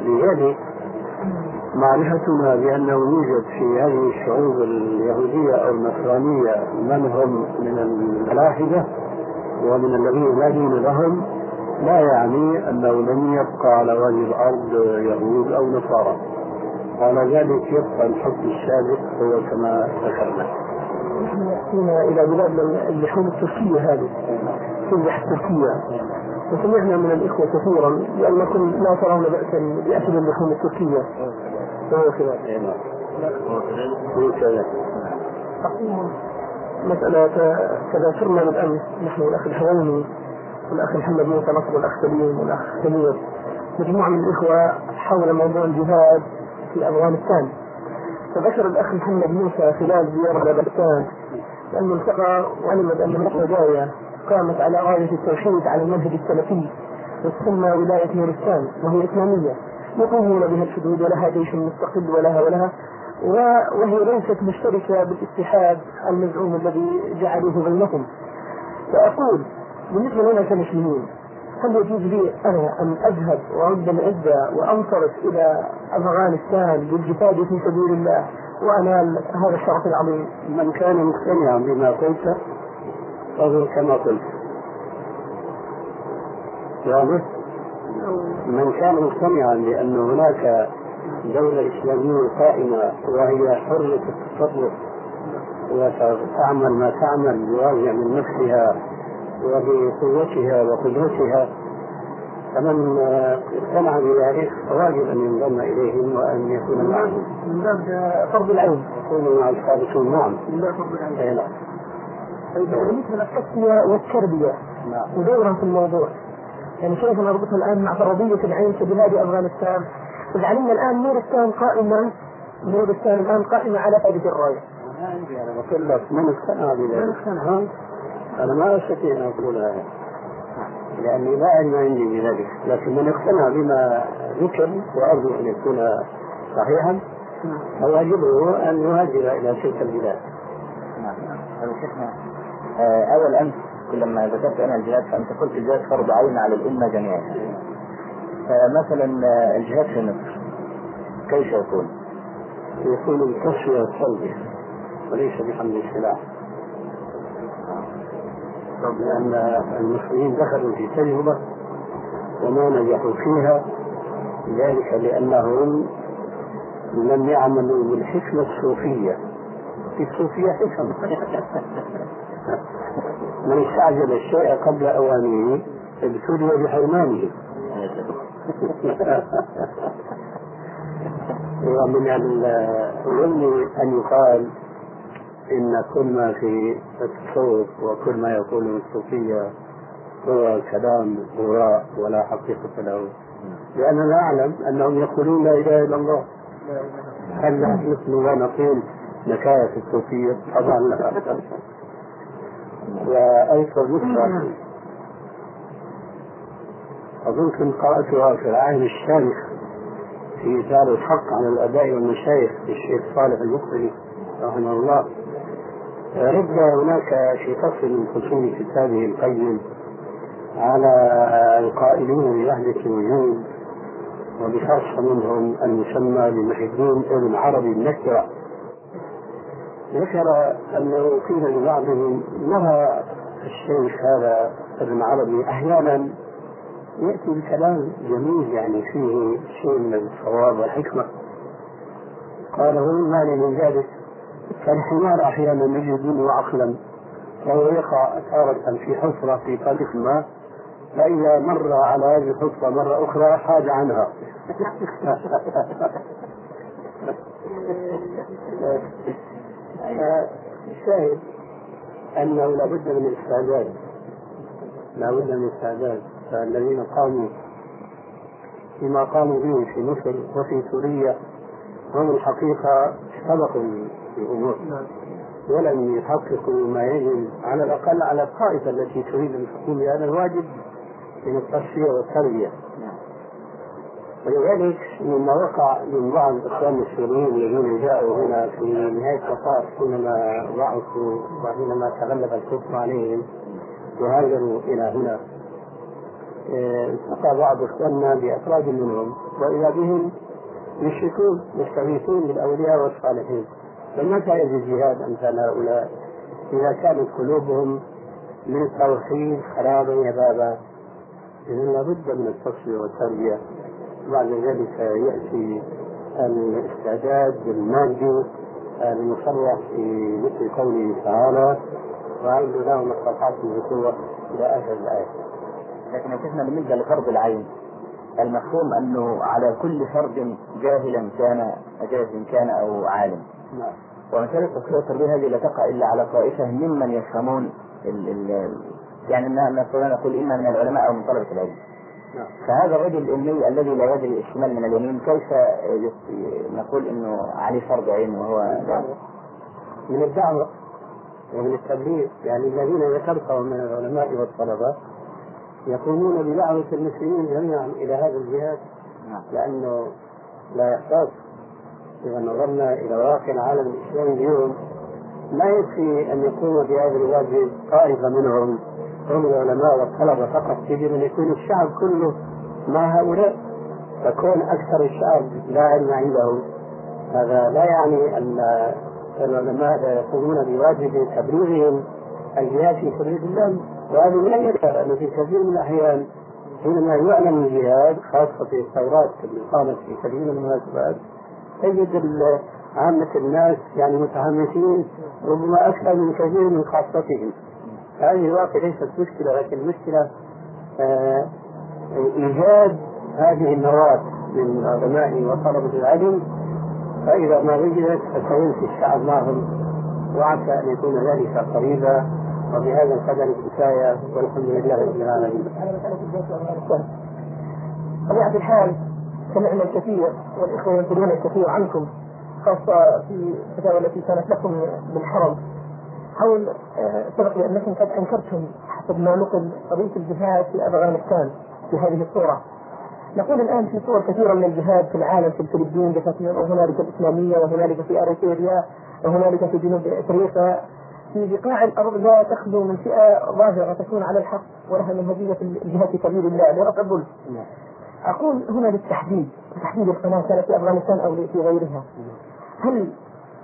لذلك معرفتنا بأنه يوجد في هذه الشعوب اليهودية أو النصرانية من هم من الملاحدة ومن الذين لا دين لهم لا يعني أنه لم يبقى على وجه الأرض يهود أو نصارى. على ذلك يبقى الحكم السابق هو كما ذكرنا. نحن يأتينا إلى بلاد اللحوم التركية هذه تذبح التركية وسمعنا من الإخوة كثيرا بأنكم لا ترون بأسا بأكل اللحوم التركية وهو كذلك مسألة كذا صرنا بالأمس نحن والأخ الحويني والأخ محمد موسى نصر والأخ سليم والأخ سمير مجموعة من الإخوة حول موضوع الجهاد في أفغانستان فذكر الأخ محمد موسى خلال زيارة أفغانستان أنه التقى وعلم بأن هناك ولاية قامت على غاية التوحيد على المنهج السلفي وتسمى ولاية نورستان وهي إسلامية. يقومون بها الحدود ولها جيش مستقل ولها ولها وهي ليست مشتركة بالاتحاد المزعوم الذي جعلوه بينهم. فأقول بالنسبة لنا كمسلمين هل يجوز لي أنا أن أذهب وأرد العزة وأنصرف إلى أفغانستان للجهاد في سبيل الله وأنال هذا الشرف العظيم من كان مقتنعا بما قلت فهو كما قلت واضح؟ من كان مقتنعا بأن هناك دولة إسلامية قائمة وهي حرة التصرف وتعمل ما تعمل بواجع من نفسها وبقوتها وقدرتها فمن اقتنع بذلك فواجب ان ينضم إليهم وأن يكون معهم. من باب فرض العين. يكون مع الصادقين نعم. من باب فرض العين. اي نعم. بالنسبة للتسويه والتربية نعم. ودورها في الموضوع. يعني كيف نربطها الآن مع فرضية العين في بلاد أفغانستان؟ إذا علمنا الآن نورستان قائمه نورستان الآن قائمه على هذه الراية. ما عندي أنا بقول لك من اقتنع من بذلك اقتنع أنا ما أستطيع أن أقول هذا. لأني لا علم عندي بذلك. لكن من اقتنع بما ذكر وأرجو أن يكون صحيحا فواجبه أن يهاجر إلى تلك البلاد. نعم. شيخنا آه، أول أمس لما ذكرت أنا الجهاد فأنت قلت الجهاد فرض عين على الأمة جميعا. فمثلا آه، الجهاد في مصر كيف يكون؟ يكون بالتصفية والتلبية وليس بحمل السلاح. لأن المسلمين دخلوا في تجربة وما نجحوا فيها ذلك لأنهم لم يعملوا بالحكمة الصوفية. في الصوفية حكم. *laughs* من استعجل الشيء قبل أوانه ابتلي بحرمانه. *laughs* ومن الظلم أن يقال إن كل ما في التصوف وكل ما يقوله الصوفية هو كلام هراء ولا حقيقة له. لأننا نعلم أنهم يقولون لا إله إلا الله. هل نحن مثل ونقول نكاية الصوفية؟ طبعا لا. وأيضا نصرة أظن قرأتها في العهد الشامخ في إثار الحق على الآباء والمشايخ للشيخ صالح المقبلي رحمه الله. رد هناك في فصل من فصول كتابه القيم على القائلين بوحدة الوجود وبخاصة منهم المسمى بمحبين ابن عربي النكرة. ذكر أنه قيل لبعضهم نرى الشيخ هذا ابن عربي أحيانا يأتي بكلام جميل يعني فيه شيء من الصواب والحكمة. قال هو المعنى من ذلك؟ كالحمار أحيانا يجد منه عقلا وهو يقع تارة في حفرة في طريق ما فإذا مر على هذه الحفرة مرة أخرى حاد عنها. الشاهد أنه لابد من الاستعداد لابد من الاستعداد فالذين قاموا بما قاموا به في مصر وفي سوريا هم الحقيقة سبقوا في أمور ولم يحققوا ما يجب على الأقل على الطائفة التي تريد أن تقوم بهذا الواجب من التصفية والتربية. ولذلك مما وقع من بعض الإخوان السوريين الذين جاءوا هنا في نهاية المطاف حينما ضعفوا وحينما تغلب الكفر عليهم وهاجروا إلى هنا. التقى بعض إخواننا بأفراد منهم واذا بهم يشركون يستغيثون بالأولياء والصالحين. فمتى يجد الجهاد أمثال هؤلاء إذا كانت قلوبهم من التوحيد خرابا يبابا اذا لابد من التصفية والتربية بعد ذلك يأتي الاستعداد المادي المصرح في مثل قوله تعالى وأعد لهم استطعتم بقوة إلى آخر الآية. لكن يا شيخنا بالنسبة لفرض العين المفهوم أنه على كل فرد جاهلا كان جاهل كان أو عالم. نعم. ومسألة التصفية والتربية هذه لا تقع إلا على طائفة ممن يفهمون ال ال يعني نستطيع نقول إما من العلماء أو من طلبة العلم. نعم. فهذا الرجل الأمي الذي لا يدري الشمال من اليمين كيف نقول إنه عليه فرض عين وهو من الدعوة ومن التبليغ يعني الذين ذكرتهم من العلماء والطلبة يقومون بدعوة المسلمين جميعا إلى هذا الجهاد نعم. لأنه لا يحتاج إذا نظرنا إلى واقع العالم الإسلامي اليوم لا يكفي أن يقوم بهذا الواجب طائفة منهم. هم العلماء والطلبة فقط. يجب أن يكون الشعب كله مع هؤلاء. فكون أكثر الشعب لا علم عنده. هذا لا يعني أن العلماء لا يقومون بواجب تبليغهم الجهاد في سبيل الله. وهذا لا يدعى لأنه في كثير من الأحيان حينما يعلن الجهاد خاصة في الثورات اللي قامت في كثير من المناسبات تجد عامة الناس يعني متحمسين ربما أكثر من كثير من خاصتهم. هذه الواقع ليست مشكلة لكن المشكلة آه إيجاد هذه النواة من العلماء وطلبة العلم. فإذا ما وجدت فسيمشي الشعب معهم وعسى أن يكون ذلك قريبا. وبهذا القدر الكفاية والحمد لله رب العالمين. طبيعة الحال سمعنا الكثير والإخوة ينقلون الكثير عنكم خاصة في الفتاوى التي كانت لكم بالحرم. حول سبق لأنكم قد أنكرتم حسب ما نقل قضية الجهاد في أفغانستان بهذه الصورة. نقول الآن في صور كثيرة من الجهاد في العالم في الفلبين دفاتير وهنالك الإسلامية وهنالك في أريتريا وهنالك في جنوب إفريقيا. في بقاع الأرض لا تخلو من فئة ظاهرة تكون على الحق ولها منهجية في الجهاد في سبيل الله لرفع الظلم. أقول هنا للتحديد تحديد القناه كانت في أفغانستان أو في غيرها. هل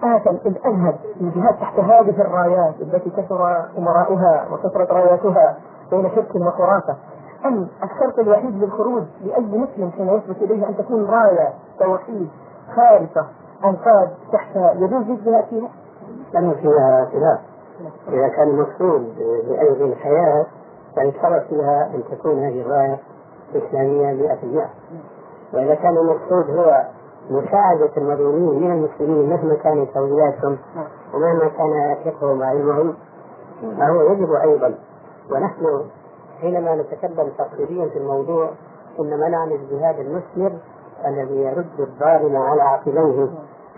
آثم إذ أذهب الجهاد تحت هذه الرايات التي كثر أمراؤها وكثرت راياتها بين شرك وخرافة أم الشرط الوحيد للخروج لأي مسلم حين يثبت إليه أن تكون راية توحيد خالصة أنقاذ تحت يجوز الجهاد فيها؟ لأن فيها خلاف إذا كان المقصود بأيض الحياة فيشترط فيها أن تكون هذه الراية إسلامية 100% وإذا كان المقصود هو مساعدة المظلومين من المسلمين مهما كانت توجيهاتهم ومهما كان فقههم وعلمهم فهو يجب أيضا. ونحن حينما نتكلم تفصيليا في الموضوع إنما نعني الجهاد المثمر الذي يرد الظالم على عقبيه.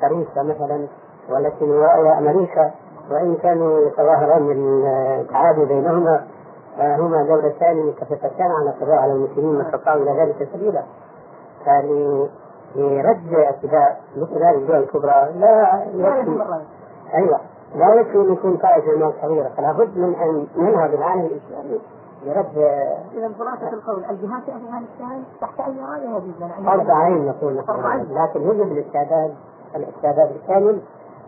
كروسيا مثلا والتي وأمريكا وإن كانوا يتظاهرون بالتعادي بينهما فهما دولتان متفقتان على القضاء على المسلمين ما استطاعوا إلى ذلك سبيلا. فلرد اعتداء مثل هذه الدول الكبرى لا يكفي. أيوه. لا يكفي أن يكون طائفة من صغيرة. فلا بد من أن ننهض العالم الإسلامي لرد إذا خلاصه القول الجهاد في افغانستان تحت أي رايه يا جدا فرض عين نقول لكن يجب الاستعداد الاستعداد الكامل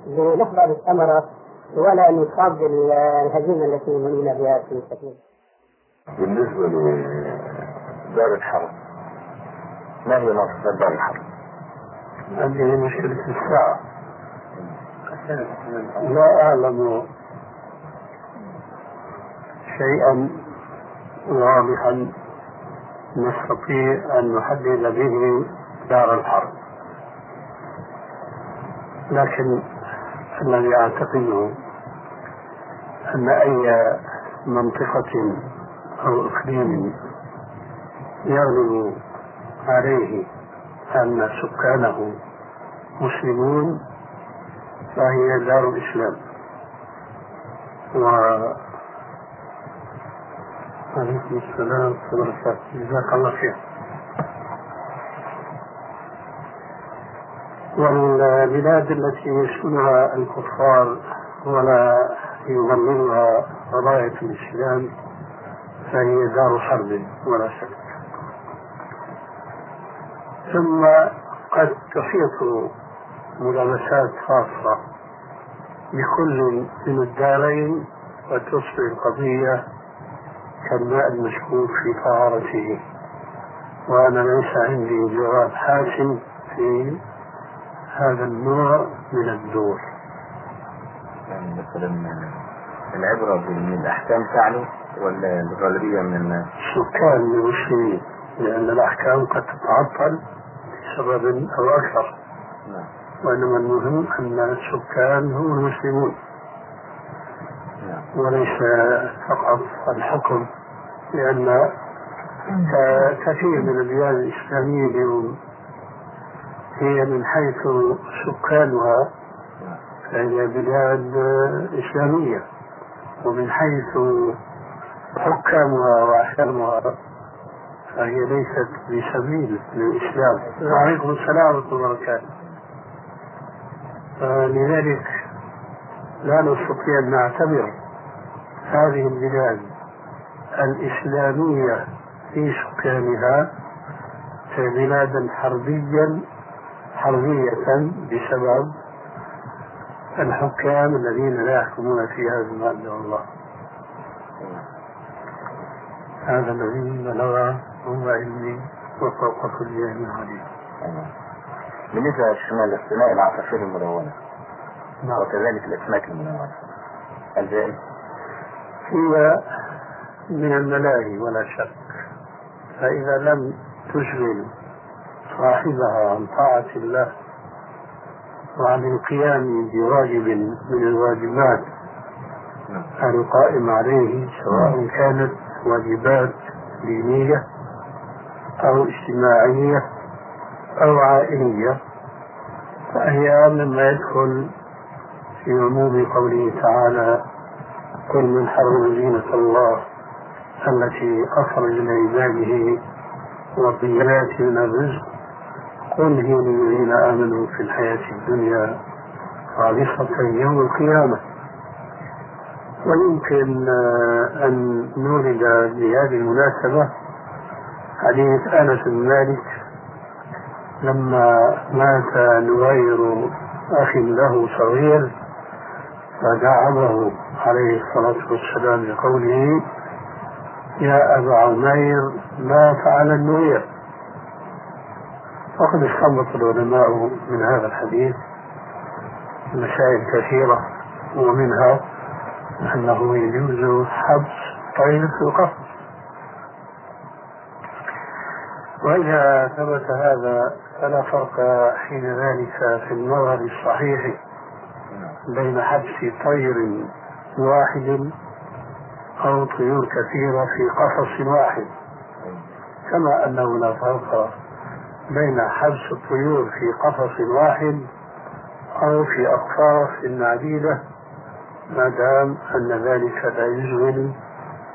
لنحضر الثمره ولا نصاب بالهزيمه التي يؤمنون بها في السبيل. بالنسبة لدار الحرب. ما هي مواصفات دار الحرب؟ هذه مشكلة الساعة. لا أعلم شيئا واضحا نستطيع أن نحدد به دار الحرب. لكن الذي أعتقده أن أي منطقة أو إقليم يغلب عليه أن سكانه مسلمون فهي دار الإسلام و عليكم السلام ورحمة جزاك الله خير والبلاد التي يسكنها الكفار ولا يظللها راية الإسلام فهي دار حرب ولا شك. ثم قد تحيط ملامسات خاصة بكل من الدارين وتصبح القضية كالماء المشكوك في طهارته. وأنا ليس عندي جواب حاسم في هذا النوع من الدور. يعني مثلا العبرة بالأحكام تعلو؟ ولا الغالبية من الناس؟ سكان المسلمين لأن الأحكام قد تتعطل لسبب أو أكثر. نعم. وإنما المهم أن السكان هم المسلمون. نعم. وليس فقط الحكم لأن كثير من البلاد الإسلامية اليوم هي من حيث سكانها فهي بلاد إسلامية. ومن حيث حكامها وأحكامها فهي ليست بسبيل للإسلام. وعليكم السلام ورحمة الله وبركاته. لذلك لا نستطيع أن نعتبر هذه البلاد الإسلامية في سكانها بلادا حربيا حربية بسبب الحكام الذين لا يحكمون في هذا المادة والله هذا الذي بلغ هو علمي وفوق كل علم عليم. بالنسبة للشمال الثنائي العصافير الملونة. نعم. وكذلك الأسماك الملونة. الجائز هي من الملاهي ولا شك. فإذا لم تشغل صاحبها عن طاعة الله وعن القيام بواجب من الواجبات القائم عليه سواء كانت واجبات دينية أو اجتماعية أو عائلية فهي مما يدخل في عموم قوله تعالى قل من حرم زينة الله التي أخرج لعباده والطيبات من الرزق قل هي للذين آمنوا في الحياة الدنيا خالصة يوم القيامة. ويمكن آه، أن نورد بهذه المناسبة حديث أنس بن مالك لما مات نوير أخ له صغير فدعمه عليه الصلاة والسلام بقوله يا أبا عمير ما فعل النوير؟ وقد استنبط العلماء من هذا الحديث مسائل كثيرة ومنها أنه يجوز حبس طير في القفص وإذا ثبت هذا فلا فرق حين ذلك في النظر الصحيح بين حبس طير واحد أو طيور كثيرة في قفص واحد. كما أنه لا فرق بين حبس الطيور في قفص واحد أو في أقفاص عديدة ما دام أن ذلك لا يشغل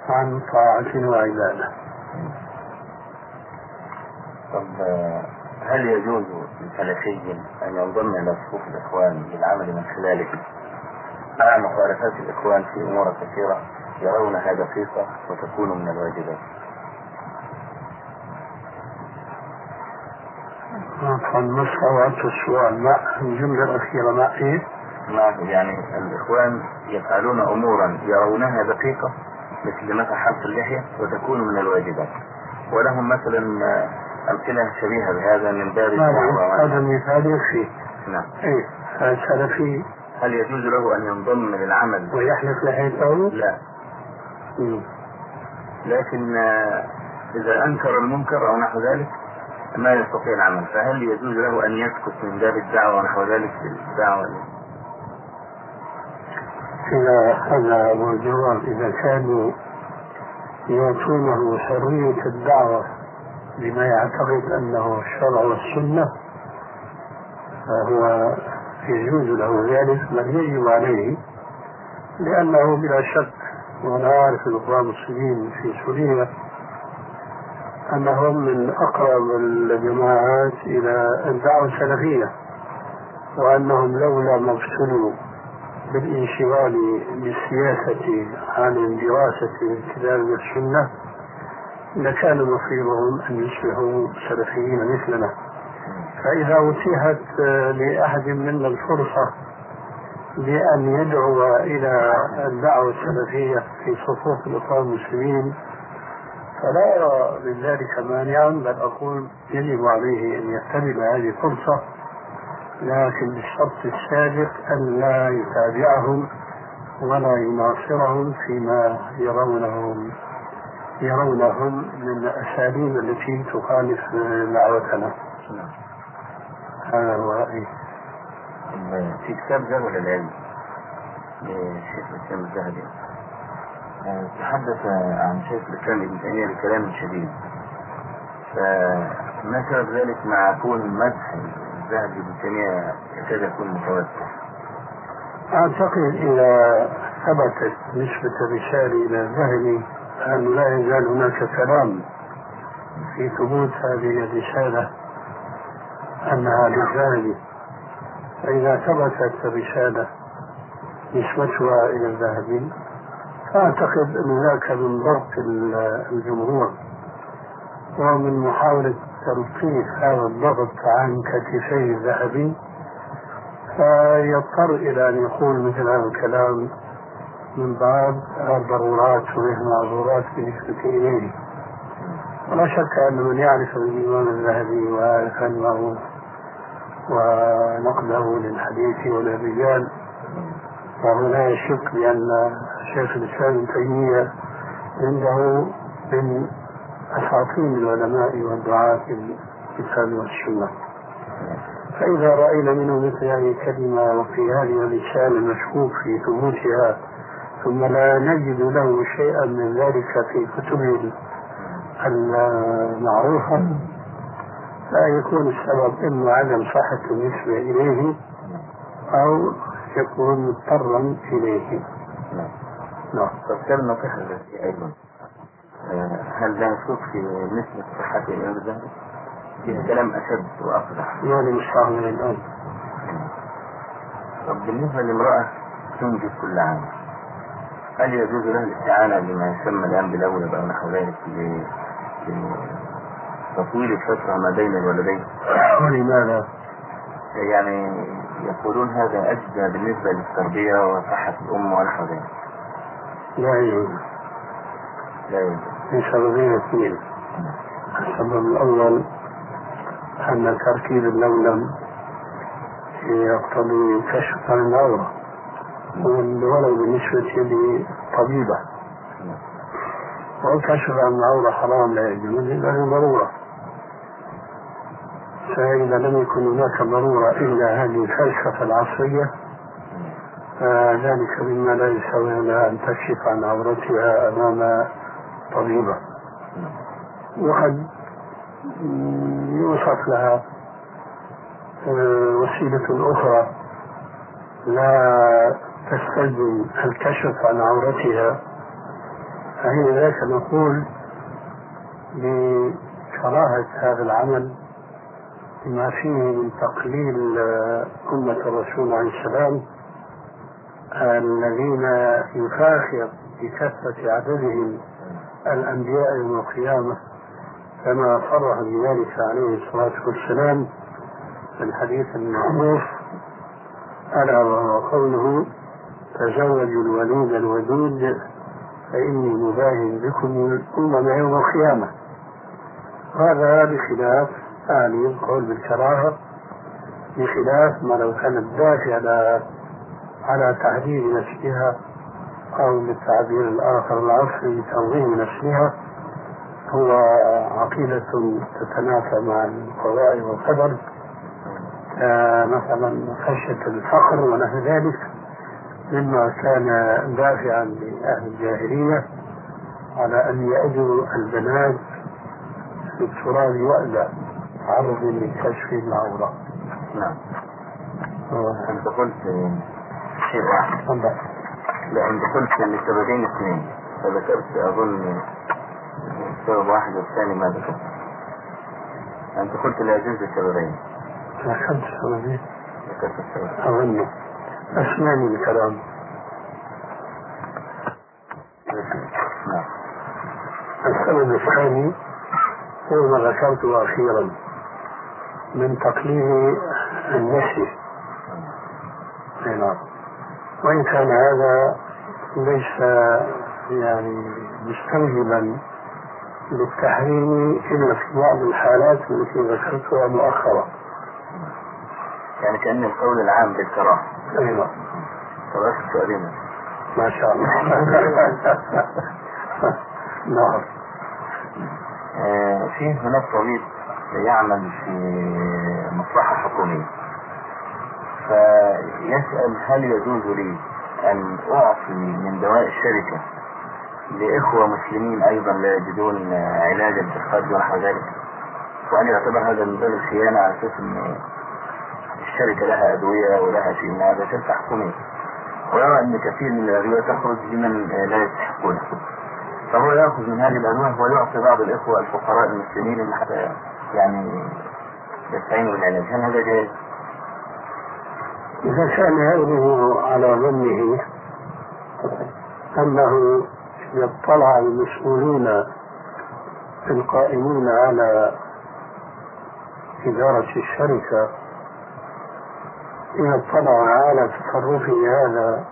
عن طاعة وعبادة. طب هل يجوز للفلكي أن ينضم إلى صفوف الإخوان للعمل من خلاله مع مخالفات الإخوان في أمور كثيرة يرونها دقيقة وتكون من الواجبات. عفوا ما استوعبت السؤال. ما الجملة الأخيرة ما إيه؟ نعم يعني الإخوان يفعلون أمورا يرونها دقيقة مثل مثلا حبس اللحية وتكون من الواجبات. ولهم مثلا أمثلة شبيهة بهذا من باب هذا مثال يكفي. نعم. إيه السلفي هل يجوز له أن ينضم للعمل؟ ويحلف لحيته؟ لا. مم. لكن إذا أنكر المنكر أو نحو ذلك ما يستطيع العمل. فهل يجوز له أن يسكت من باب الدعوة ونحو ذلك؟ الدعوة إذا هذا موضوع إذا كانوا يعطونه حرية الدعوة بما يعتقد أنه الشرع والسنة فهو يجوز له ذلك بل يجب عليه لأنه بلا شك وأنا أعرف الإخوان المسلمين في سوريا أنهم من أقرب الجماعات إلى الدعوة السلفية وأنهم لولا ما بالانشغال بالسياسة عن دراسة الكتاب والسنة لكان مصيرهم أن يصبحوا سلفيين مثلنا. فإذا أتيحت لأحد منا الفرصة بأن يدعو إلى الدعوة السلفية في صفوف الإخوان المسلمين فلا أرى من ذلك مانعا بل أقول يجب عليه أن يغتنم هذه الفرصة لكن بالشرط السابق أن لا يتابعهم ولا يناصرهم فيما يرونهم يرونهم من الأساليب التي تخالف دعوتنا. هذا هو رأيي. في كتاب جبل العلم للشيخ الإسلام الذهبي تحدث عن شيخ الإسلام ابن تيمية بكلام شديد. سبب ذلك مع كون مدح الذهبي ابن تيمية يكاد يكون متوسع أعتقد إذا ثبتت نسبة الرسالة إلى الذهبي أن لا يزال هناك كلام في ثبوت هذه الرسالة أنها للذهبي فإذا ثبتت الرسالة نسبتها إلى الذهبي فأعتقد أن ذاك من ضغط الجمهور ومن محاولة تلطيف هذا الضغط عن كتفي الذهبي فيضطر إلى أن يقول مثل هذا الكلام من باب الضرورات والمعذورات بالنسبة إليه. ولا شك أن من يعرف الإمام الذهبي ويعرف علمه ونقده للحديث وللرجال فهو لا يشك بأن شيخ الإسلام ابن تيمية عنده من أساطين العلماء والدعاة في الكتاب والسنة. فإذا رأينا منه مثل هذه الكلمة وفي هذه الرسالة المشكوك في ثبوتها ثم لا نجد له شيئا من ذلك في كتبه المعروفة لا يكون السبب إما عدم صحة النسبة إليه أو يكون مضطرا إليه. نعم. نعم. فكان نصيحة أيضا. آه، هل ده مشكوك في نسبة صحة الذهبي؟ فيها كلام أشد وأقدح يعني مش فاهم الآن طب بالنسبة لامرأة تنجب كل عام هل يجوز لها الاستعانة بما يسمى الآن بالأولى أو نحو ذلك لتطويل الفترة ما بين الولدين؟ ولماذا؟ يعني يقولون هذا أجدى بالنسبة للتربية وصحة الأم ونحو ذلك لا يجوز يوجد لسببين اثنين السبب الأول أن تركيب اللولم يقتضي كشف عن العورة ولو بالنسبة لطبيبة. والكشف عن العورة حرام لا يجوز إلا لضرورة فإذا لم يكن هناك ضرورة إلا هذه الفلسفة العصرية فذلك مما لا يساوي لها أن تكشف عن عورتها أمام طبيبة. وقد يوصف لها آه، وسيلة أخرى لا تستلزم الكشف عن عورتها. فحين ذاك نقول بكراهة هذا العمل بما فيه من تقليل آه، أمة الرسول عليه السلام الذين يفاخر بكثرة عددهم الأنبياء يوم القيامة كما صرح بذلك عليه الصلاة والسلام في الحديث المعروف. ألا وهو قوله تزوجوا الوليد الودود فإني مباين بكم الأمم يوم القيامة. هذا بخلاف آلي القول بالكراهة بخلاف ما لو كانت داخلة على تحديد نفسها أو بالتعبير الآخر العصري تنظيم نفسها هو عقيدة تتنافى مع القضاء والقدر مثلا خشية الفقر ونحو ذلك مما كان دافعا لأهل الجاهلية على أن يأجروا البنات في التراب وأذى عرض لكشف العورة. نعم. أنت قلت شيء واحد. أنت قلت لسببين اثنين. فذكرت أظن سبب واحد والثاني ما ذكرت. أنت قلت لا يجوز السببين. أخذت سببين ذكرت السبب. أظن. أسمعني الكلام السبب الثاني هو ما ذكرته أخيرا. من تقليل النسي. وإن كان هذا ليس يعني مستوجبا للتحريم إلا في بعض الحالات التي ذكرتها مؤخرا. يعني كأن القول العام بالكراهة. أي طب آخر سؤالين ما شاء الله. *laughs* نعم. آه، في هناك طبيب يعمل في مصلحة حكومية. فيسأل هل يجوز لي أن أعطي من دواء الشركة لإخوة مسلمين أيضا لا يجدون علاجا في ونحو ذلك وأن يعتبر هذا من باب الخيانة على أساس أن الشركة لها أدوية ولها شيء من هذا شركة حكومية ويرى أن كثير من الأدوية تخرج لمن لا يستحقونها فهو يأخذ من هذه الأدوية ويعطي بعض الإخوة الفقراء المسلمين حتى يعني يستعينوا بالعلاج. هل هذا جائز؟ إذا كان علمه على ظنه أنه اطلع المسؤولون القائمون على إدارة الشركة إذا اطلعوا على تصرفه هذا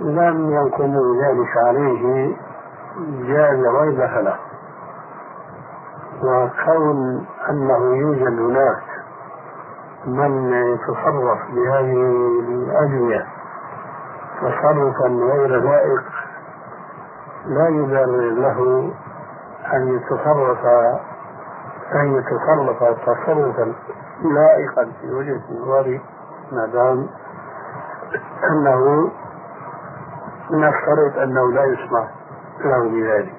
لم ينقموا ذلك عليه جاز ريبة له. وكون أنه يوجد هناك من يتصرف بهذه الأدوية تصرفا غير لائق لا يبرر له أن يتصرف أن يتصرف تصرفا لائقا في وجهة نظري ما دام أنه نفترض أنه لا يسمح له بذلك.